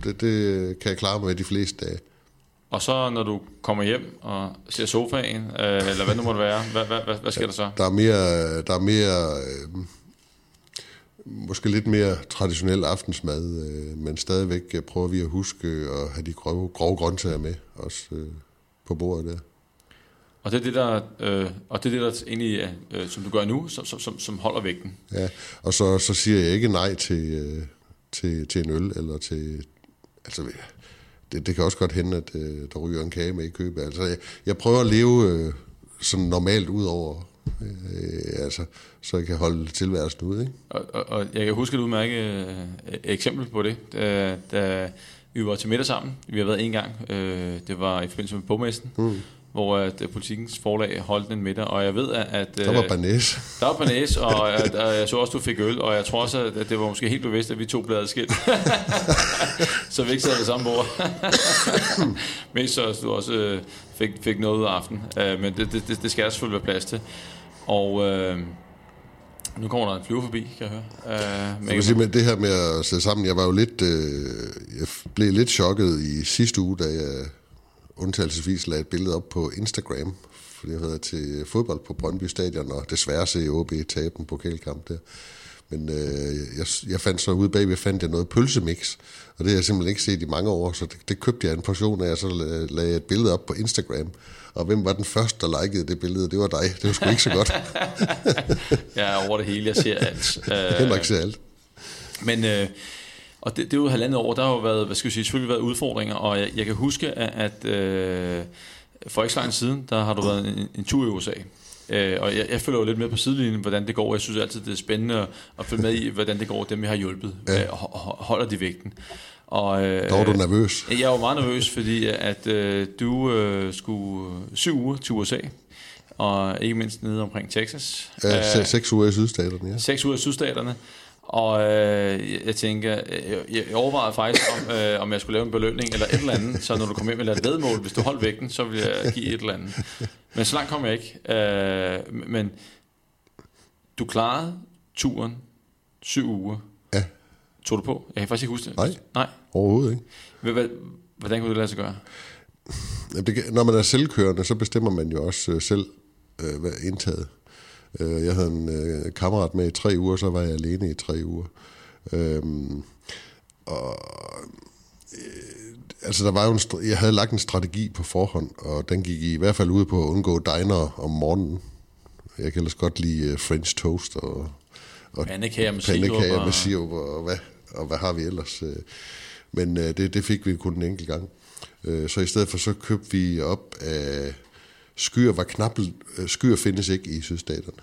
det, det kan jeg klare med de fleste dage. Og så når du kommer hjem og ser sofaen, øh, eller hvad nu må det være, hvad, hvad, hvad, hvad sker der så? Der er mere, der er mere øh, måske lidt mere traditionel aftensmad, øh, men stadigvæk prøver vi at huske at have de grove, grove grøntsager med også øh, på bordet der. Og det er det, der, øh, og det er det, der egentlig, øh, som du gør nu, som, som, som holder vægten. Ja, og så, så siger jeg ikke nej til, øh, til, til en øl, eller til... Altså, det, det kan også godt hende, at øh, der ryger en kage med i købet. Altså, jeg, jeg prøver at leve øh, sådan normalt ud over, øh, altså, så jeg kan holde tilværelsen ud. Ikke? Og, og, og jeg kan huske et udmærket øh, eksempel på det, da, da vi var til middag sammen. Vi har været en gang. Øh, det var i forbindelse med bogmessen. Mm hvor at uh, politikens forlag holdt en middag, og jeg ved, at... der var banæs. Der var banæs, og at, at jeg så også, du fik øl, og jeg tror også, at det var måske helt bevidst, at vi to blev adskilt. så vi ikke sad ved samme bord. Mest så, du også uh, fik, fik noget ud af aften. Men det, det, det skal der selvfølgelig være plads til. Og... Uh, nu kommer der en flyver forbi, kan jeg høre. Uh, jeg sige, med det her med at sætte sammen, jeg var jo lidt, øh, jeg blev lidt chokket i sidste uge, da jeg undtagelsesvis lagde et billede op på Instagram, fordi jeg havde til fodbold på Brøndby Stadion, og desværre se OB tabe en pokalkamp der. Men øh, jeg, jeg fandt så ude bagved, fandt jeg noget pølsemix, og det har jeg simpelthen ikke set i mange år, så det, det købte jeg en portion af, og så lagde jeg et billede op på Instagram. Og hvem var den første, der likede det billede? Det var dig. Det var sgu ikke så godt. jeg er over det hele, jeg ser alt. Henrik ser alt. Men øh, og det, det er jo halvandet år, der har jo været, hvad skal jeg sige, selvfølgelig været udfordringer, og jeg, jeg kan huske, at, at øh, for ikke så lang siden, der har du været en, en tur i USA. Øh, og jeg, jeg følger jo lidt med på sidelinjen, hvordan det går. Jeg synes altid, det er spændende at, at følge med i, hvordan det går dem, jeg har hjulpet. Ja. Øh, holder de vægten. Og, øh, der var du nervøs. Jeg var meget nervøs, fordi at øh, du øh, skulle syv uger til USA, og ikke mindst nede omkring Texas. Ja, seks uger i sydstaterne, ja. Seks uger i sydstaterne. Og øh, jeg tænker, øh, jeg, jeg overvejede faktisk, om, øh, om jeg skulle lave en belønning eller et eller andet, så når du kommer hjem med et vedmål, hvis du holdt vægten, så vil jeg give et eller andet. Men så langt kom jeg ikke. Øh, men du klarede turen syv uger. Ja. Tog du på? Jeg kan faktisk ikke huske det. Nej, Nej. overhovedet ikke. Hvordan kunne det lade sig gøre? Det, når man er selvkørende, så bestemmer man jo også øh, selv, øh, hvad indtaget. Øh, jeg havde en øh, kammerat med i tre uger, så var jeg alene i tre uger. Øhm, og øh, altså der var jo en, jeg havde lagt en strategi på forhånd, og den gik i hvert fald ud på at undgå diner om morgenen. Jeg kan ellers godt lide uh, French toast og, og pandekager med pandekager med sirup og, og, hvad, og hvad har vi ellers. Øh. Men uh, det, det fik vi kun en enkelt gang. Så i stedet for så købte vi op af skyer var knap, øh, skyer findes ikke i sydstaterne.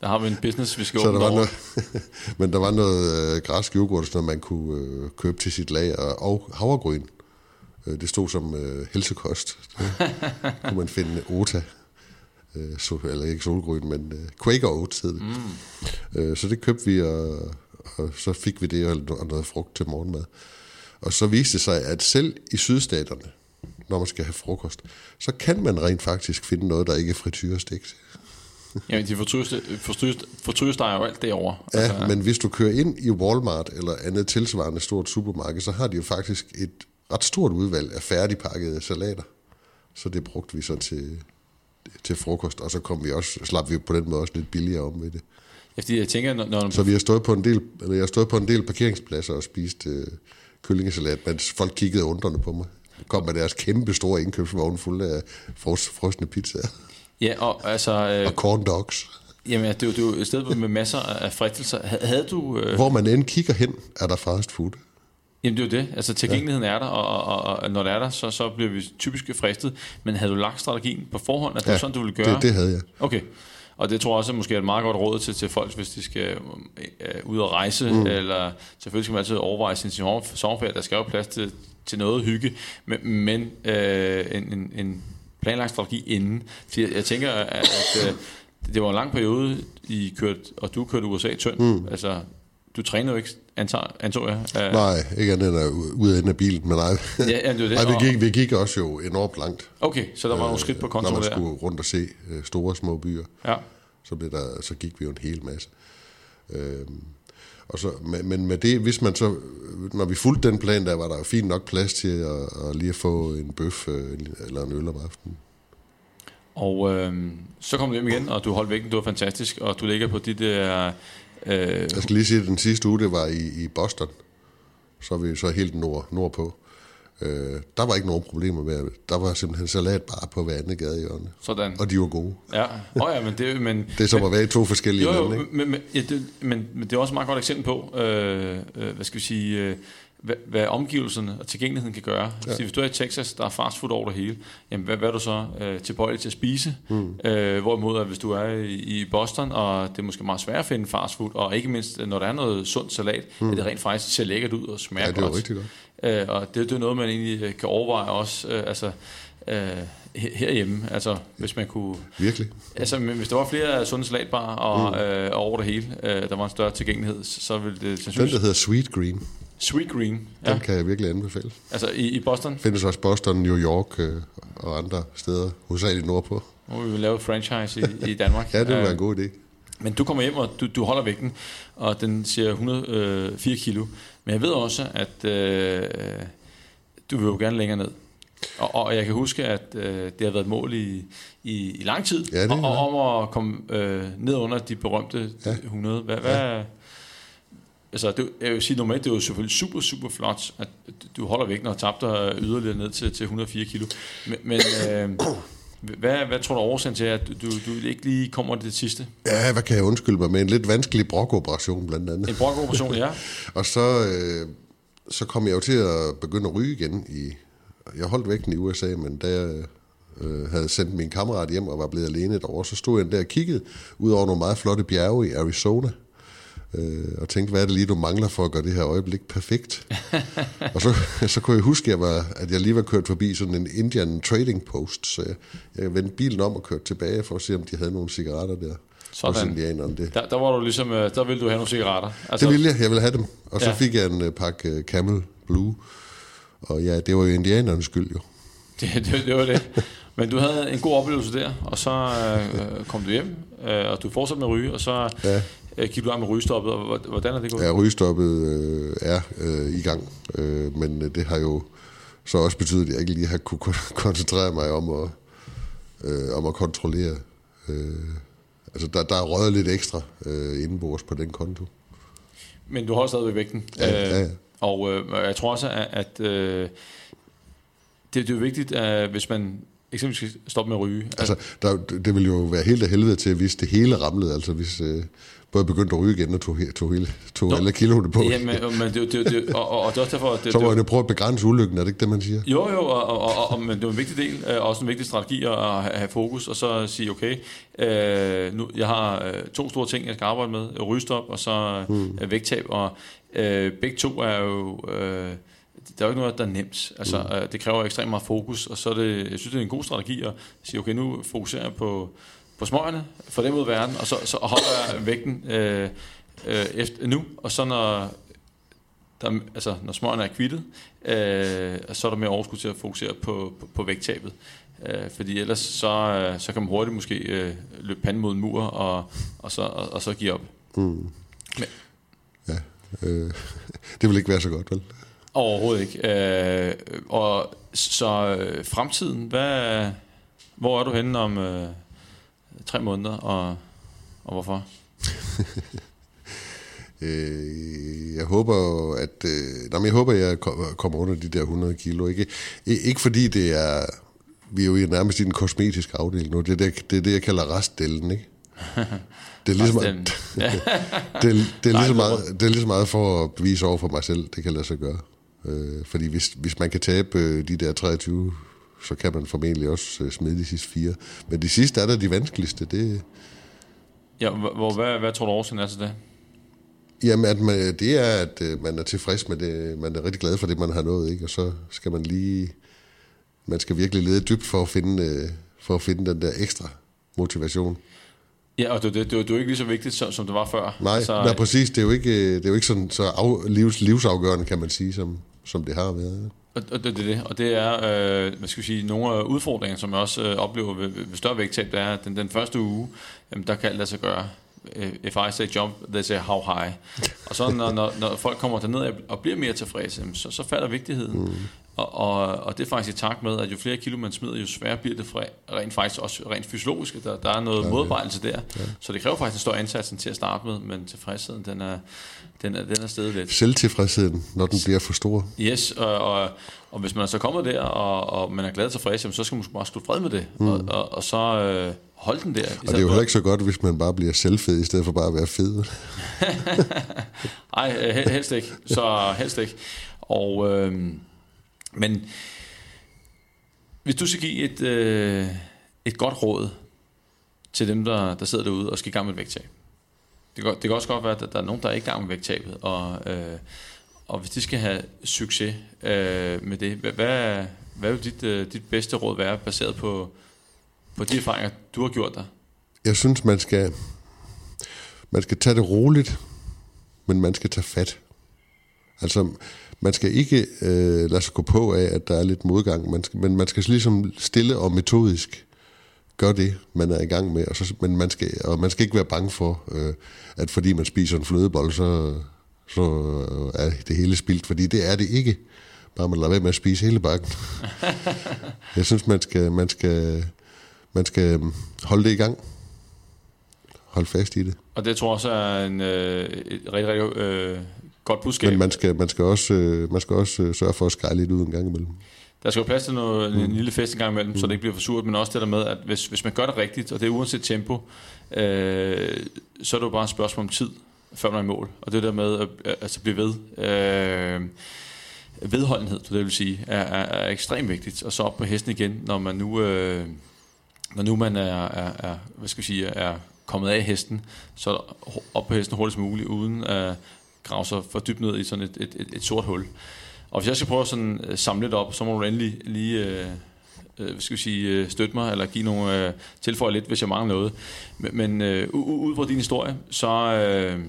Der har vi en business, vi skal så der noget, Men der var noget øh, græsk yoghurt, som man kunne øh, købe til sit lager, og havregryn. Øh, det stod som øh, helsekost. Kunne man finde Ota. Øh, so, eller ikke solgryn, men øh, Quaker Oats hed det. Mm. Øh, så det købte vi, og, og så fik vi det og noget frugt til morgenmad. Og så viste det sig, at selv i sydstaterne, når man skal have frokost, så kan man rent faktisk finde noget, der ikke er frityrestegt. Jamen, de fortrystesteger jo alt derovre. Ja, altså. men hvis du kører ind i Walmart eller andet tilsvarende stort supermarked, så har de jo faktisk et ret stort udvalg af færdigpakkede salater. Så det brugte vi så til, til frokost, og så kom vi også, slap vi på den måde også lidt billigere om med det. Ja, fordi jeg tænker, når, når Så vi har stået på en del, eller jeg har stået på en del parkeringspladser og spist øh, kyllingesalat, mens folk kiggede undrende på mig kom med deres kæmpe store indkøbsvogn fuld af frosne pizzaer. Ja, og altså... Øh, og corn dogs. Jamen, det er jo et sted med masser af fristelser. Havde du... Øh... Hvor man end kigger hen, er der fast food. Jamen det er jo det. Altså tilgængeligheden ja. er der, og, og, og når det er der, så, så bliver vi typisk fristet. Men havde du lagt strategien på forhånd, at det ja, var sådan, du ville gøre? det, det havde jeg. Okay. Og det tror jeg også måske er et meget godt råd til, til folk, hvis de skal øh, ud og rejse, mm. eller selvfølgelig skal man altid overveje sin sommerferie. Der skal jo plads til, til noget hygge, men, men øh, en, en, en planlagt strategi inden. For jeg, tænker, at, at øh, det var en lang periode, I kørte, og du kørte USA tynd. Mm. Altså, du trænede jo ikke, antager, antog jeg. Uh, Nej, ikke andet end ud af af bilen, men nej. Ja, ja, det det. nej vi, gik, vi gik også jo enormt langt. Okay, så der var øh, nogle skridt på kontoen der. Når man skulle rundt og se øh, store små byer, ja. så, blev der, så gik vi jo en hel masse. Øh, og så, men, med det, hvis man så, når vi fulgte den plan, der var der fint nok plads til at, at lige få en bøf øh, eller en øl om aftenen. Og øh, så kom du hjem igen, og du holdt vægten, du var fantastisk, og du ligger på de der... Øh... Jeg skal lige sige, at den sidste uge, det var i, i Boston. Så er vi så helt nord, nordpå. Øh, der var ikke nogen problemer med Der var simpelthen salat bare på hver andet gadehjørne. Sådan. Og de var gode. Ja, oh, ja men det... Men, det er som at være i to forskellige jo, lande, ikke? Men, men, ja, det, men, men det er også et meget godt eksempel på, øh, øh, hvad skal vi sige... Øh, hvad, hvad omgivelserne og tilgængeligheden kan gøre. Ja. Så hvis du er i Texas, der er fastfood over det hele, jamen hvad, hvad er du så øh, tilbøjelig til at spise? Mm. Øh, hvorimod, at hvis du er i, i Boston, og det er måske meget svært at finde fastfood, og ikke mindst, når der er noget sundt salat, mm. at det rent faktisk ser lækkert ud og smager godt. Ja, det er rigtig godt. Øh, og det, det er noget, man egentlig øh, kan overveje også, øh, altså øh, herhjemme, altså hvis man kunne... Virkelig? Altså hvis der var flere sunde salatbarer og, mm. øh, over det hele, øh, der var en større tilgængelighed, så ville det sandsynligvis... Den, der hedder Sweet Green. Sweet Green, ja. Den kan jeg virkelig anbefale. Altså i, i Boston? Findes også Boston, New York øh, og andre steder, hovedsageligt nordpå. Nu vil vi lave franchise i, i Danmark. ja, det vil være en god idé. Men du kommer hjem, og du, du holder vægten, og den siger 104 øh, kilo. Men jeg ved også, at øh, du vil jo gerne længere ned. Og, og jeg kan huske, at øh, det har været et mål i, i, i lang tid, ja, det og, om at komme øh, ned under de berømte ja. 100. Hvad, hvad, ja. Altså, det, jeg vil sige normalt, det er jo selvfølgelig super, super flot, at du holder vægten og tabte yderligere ned til, til 104 kilo. Men, men øh, hvad, hvad tror du er årsagen til, at du, du ikke lige kommer til det sidste? Ja, hvad kan jeg undskylde mig med? En lidt vanskelig brokoperation blandt andet. En brokoperation, ja. og så, øh, så kom jeg jo til at begynde at ryge igen. I, jeg holdt vægten i USA, men da jeg øh, havde sendt min kammerat hjem og var blevet alene år, så stod jeg der og kiggede ud over nogle meget flotte bjerge i Arizona øh, og tænkte, hvad er det lige, du mangler for at gøre det her øjeblik perfekt? og så, så kunne jeg huske, at jeg, var, at jeg lige var kørt forbi sådan en Indian Trading Post, så jeg, jeg vendte bilen om og kørte tilbage for at se, om de havde nogle cigaretter der. Sådan. Det. Der, der var du ligesom, øh, der ville du have nogle cigaretter. Altså... Det ville jeg, jeg ville have dem. Og så ja. fik jeg en uh, pakke uh, Camel Blue. Og ja, det var jo indianernes skyld jo. Det, det, det var det. Men du havde en god oplevelse der, og så øh, kom du hjem, øh, og du fortsatte med at ryge, og så ja. Øh, gik du af med rygestoppet, og hvordan er det gået? Ja, rygestoppet øh, er øh, i gang, øh, men øh, det har jo så også betydet, at jeg ikke lige har kunne koncentrere mig om at, øh, om at kontrollere. Øh, altså, der, der er røget lidt ekstra øh, indenbords på den konto. Men du holder stadigvæk vægten. Ja, ja, ja. Øh, og øh, jeg tror også, at, at øh, det, det er jo vigtigt, at hvis man eksempelvis stoppe med at ryge. Altså, der, det vil jo være helt af helvede til, hvis det hele ramlede, altså hvis øh, både begyndte at ryge igen og tog, tog, hele, tog Nå, alle kiloene på. Ja, men, men det, det, det, og, og, og det er også derfor... Det, så må man jo prøve at begrænse ulykken, er det ikke det, man siger? Jo, jo, og, og, og, og, men det er en vigtig del, og også en vigtig strategi at have fokus, og så sige, okay, øh, nu, jeg har øh, to store ting, jeg skal arbejde med, rygestop og så hmm. øh, vægttab, og øh, begge to er jo... Øh, der er jo ikke noget, der er nemt. Altså, mm. øh, det kræver ekstremt meget fokus, og så er det, jeg synes, det er en god strategi at sige, okay, nu fokuserer jeg på, på smøgerne, for dem ud af verden, og så, så holder jeg vægten øh, øh, efter, nu, og så når, der, altså, når smøgerne er kvittet, øh, så er der mere overskud til at fokusere på, på, på vægttabet. Øh, fordi ellers så, øh, så kan man hurtigt måske øh, løbe panden mod en mur, og, og, så, og, og så give op. Mm. Men, ja, øh, det vil ikke være så godt, vel? Overhovedet ikke. Øh, og så øh, fremtiden, hvad, hvor er du henne om øh, tre måneder, og, og hvorfor? øh, jeg håber, at øh, nej, jeg håber, at jeg kommer under de der 100 kilo. Ikke, ikke fordi det er, vi er jo nærmest i den kosmetiske afdeling nu. Det er det, det, er det jeg kalder restdelen, ikke? Det er lige så meget, det, det, er lige så meget, det er lige så meget for at bevise over for mig selv, det kan lade sig gøre. Øh, fordi hvis, hvis man kan tabe øh, de der 23, så kan man formentlig også øh, smide de sidste fire. Men de sidste er der de vanskeligste. Det, ja, hvor, hvad, hvad tror du årsagen er til det? Jamen, at man, det er, at øh, man er tilfreds med det. Man er rigtig glad for det, man har nået. Ikke? Og så skal man lige... Man skal virkelig lede dybt for at finde, øh, for at finde den der ekstra motivation. Ja, og det, det, det, det er jo ikke lige så vigtigt, som, som det var før. Nej, så, nej, præcis. Det er jo ikke, det er jo ikke sådan, så af, livs, livsafgørende, kan man sige, som, som det har været. Og, og det, det, det, og det er, øh, hvad skal vi sige, nogle af udfordringerne, som jeg også øh, oplever ved, ved større vægttab, det er, at den, den første uge, jamen, der kan alt lade sig gøre. Øh, if I say jump, they say how high. Og så når, når, når folk kommer derned og bliver mere tilfredse, så, så falder vigtigheden. Mm. Og, og, og det er faktisk i takt med, at jo flere kilo man smider, jo sværere bliver det for, rent faktisk også rent fysiologisk. Der, der er noget ja, modarbejdelse der. Ja. Så det kræver faktisk en stor indsats til at starte med, men tilfredsheden, den er, den er, den er stedet lidt. Selvtilfredsheden, når den bliver for stor. Yes, og, og, og hvis man er så kommet der, og, og man er glad og tilfreds, så skal man bare slutte fred med det, mm. og, og, og så øh, holde den der. Og det er jo heller ikke så godt, hvis man bare bliver selvfed, i stedet for bare at være fed. Nej, helst ikke. Så helst ikke. Og... Øh, men hvis du skal give et, øh, et godt råd til dem, der, der sidder derude og skal i gang med vægttab. Det kan, det kan også godt være, at der er nogen, der er i gang med vægttabet, og, øh, og hvis de skal have succes øh, med det, hvad, hvad, hvad vil dit, øh, dit bedste råd være, baseret på, på de erfaringer, du har gjort dig? Jeg synes, man skal, man skal tage det roligt, men man skal tage fat. Altså, man skal ikke øh, lade sig gå på af, at der er lidt modgang, man skal, men man skal ligesom stille og metodisk gøre det, man er i gang med, og, så, men man skal, og man skal ikke være bange for, øh, at fordi man spiser en flødebold, så, så er det hele spildt, fordi det er det ikke. Bare man lader være med at spise hele bakken. Jeg synes, man skal, man skal, man skal holde det i gang. Hold fast i det. Og det tror jeg også er en øh, et rigtig, rigtig øh, Godt budskab. Men man skal, man skal også, øh, man skal også øh, sørge for at skære lidt ud en gang imellem. Der skal jo plads til noget, mm. en lille fest en gang imellem, mm. så det ikke bliver for surt, men også det der med, at hvis, hvis man gør det rigtigt, og det er uanset tempo, øh, så er det jo bare et spørgsmål om tid, før man er i mål. Og det der med at altså blive ved. Øh, vedholdenhed, det vil sige, er, er, er ekstremt vigtigt. Og så op på hesten igen, når man nu, øh, når nu man er, er, er, hvad skal vi sige, er kommet af hesten, så op på hesten hurtigst muligt, uden at grave sig for dybt ned i sådan et, et, et, et sort hul. Og hvis jeg skal prøve at sådan, uh, samle lidt op, så må du endelig lige uh, uh, skal vi sige, uh, støtte mig, eller give nogle uh, tilføje lidt, hvis jeg mangler noget. Men, men uh, ud fra din historie, så, uh,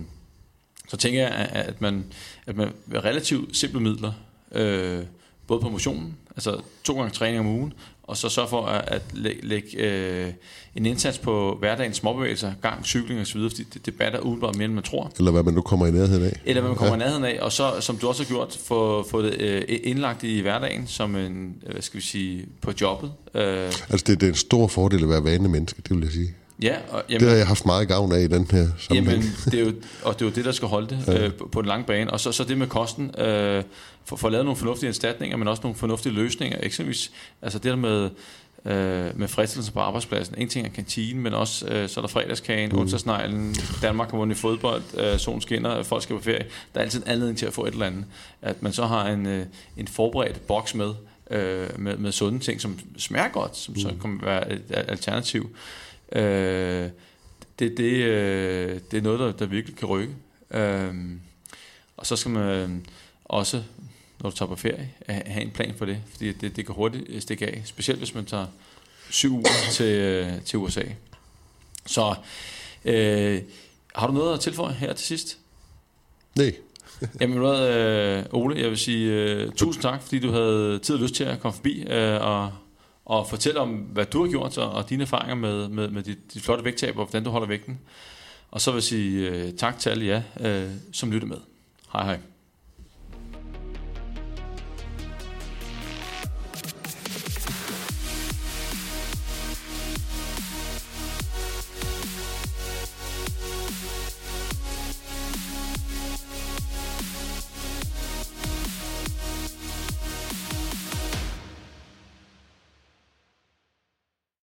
så tænker jeg, at man, at man med relativt simple midler, uh, både på motionen, altså to gange træning om ugen, og så sørge for at, at lægge, lægge øh, en indsats på hverdagens småbevægelser, gang, cykling osv., fordi det, det batter udenbart mere, end man tror. Eller hvad man nu kommer i nærheden af. Eller hvad man kommer ja. i nærheden af, og så, som du også har gjort, få, få det øh, indlagt i hverdagen, som en, hvad skal vi sige, på jobbet. Øh. Altså det, det er en stor fordel at være vane menneske, det vil jeg sige. Ja, og, jamen, det har jeg haft meget gavn af i den her sammenhæng. Jamen, det er jo, og det er jo det, der skal holde det ja. øh, på, den lange bane. Og så, så det med kosten, øh, for, for at lave nogle fornuftige erstatninger, men også nogle fornuftige løsninger. Eksempelvis, altså det der med, øh, med fristelsen på arbejdspladsen. En ting er kantinen, men også øh, så er der fredagskagen, mm. onsdagsneglen, Danmark har vundet i fodbold, øh, solen skinner, folk skal på ferie. Der er altid en anledning til at få et eller andet. At man så har en, øh, en forberedt boks med, øh, med, med sunde ting, som smager godt, som mm. så kan være et alternativ. Øh, det, det, øh, det er noget, der, der virkelig kan rykke. Øh, og så skal man også når du tager på ferie, have en plan for det, fordi det, det kan hurtigt stikke af, specielt hvis man tager syv uger til, til USA. Så øh, har du noget at tilføje her til sidst? Nej. Jamen, hvad, øh, Ole, jeg vil sige øh, tusind tak, fordi du havde tid og lyst til at komme forbi øh, og, og fortælle om, hvad du har gjort og, og dine erfaringer med, med, med dit, dit flotte vægttab og hvordan du holder vægten. Og så vil jeg sige øh, tak til alle jer, øh, som lytter med. Hej hej.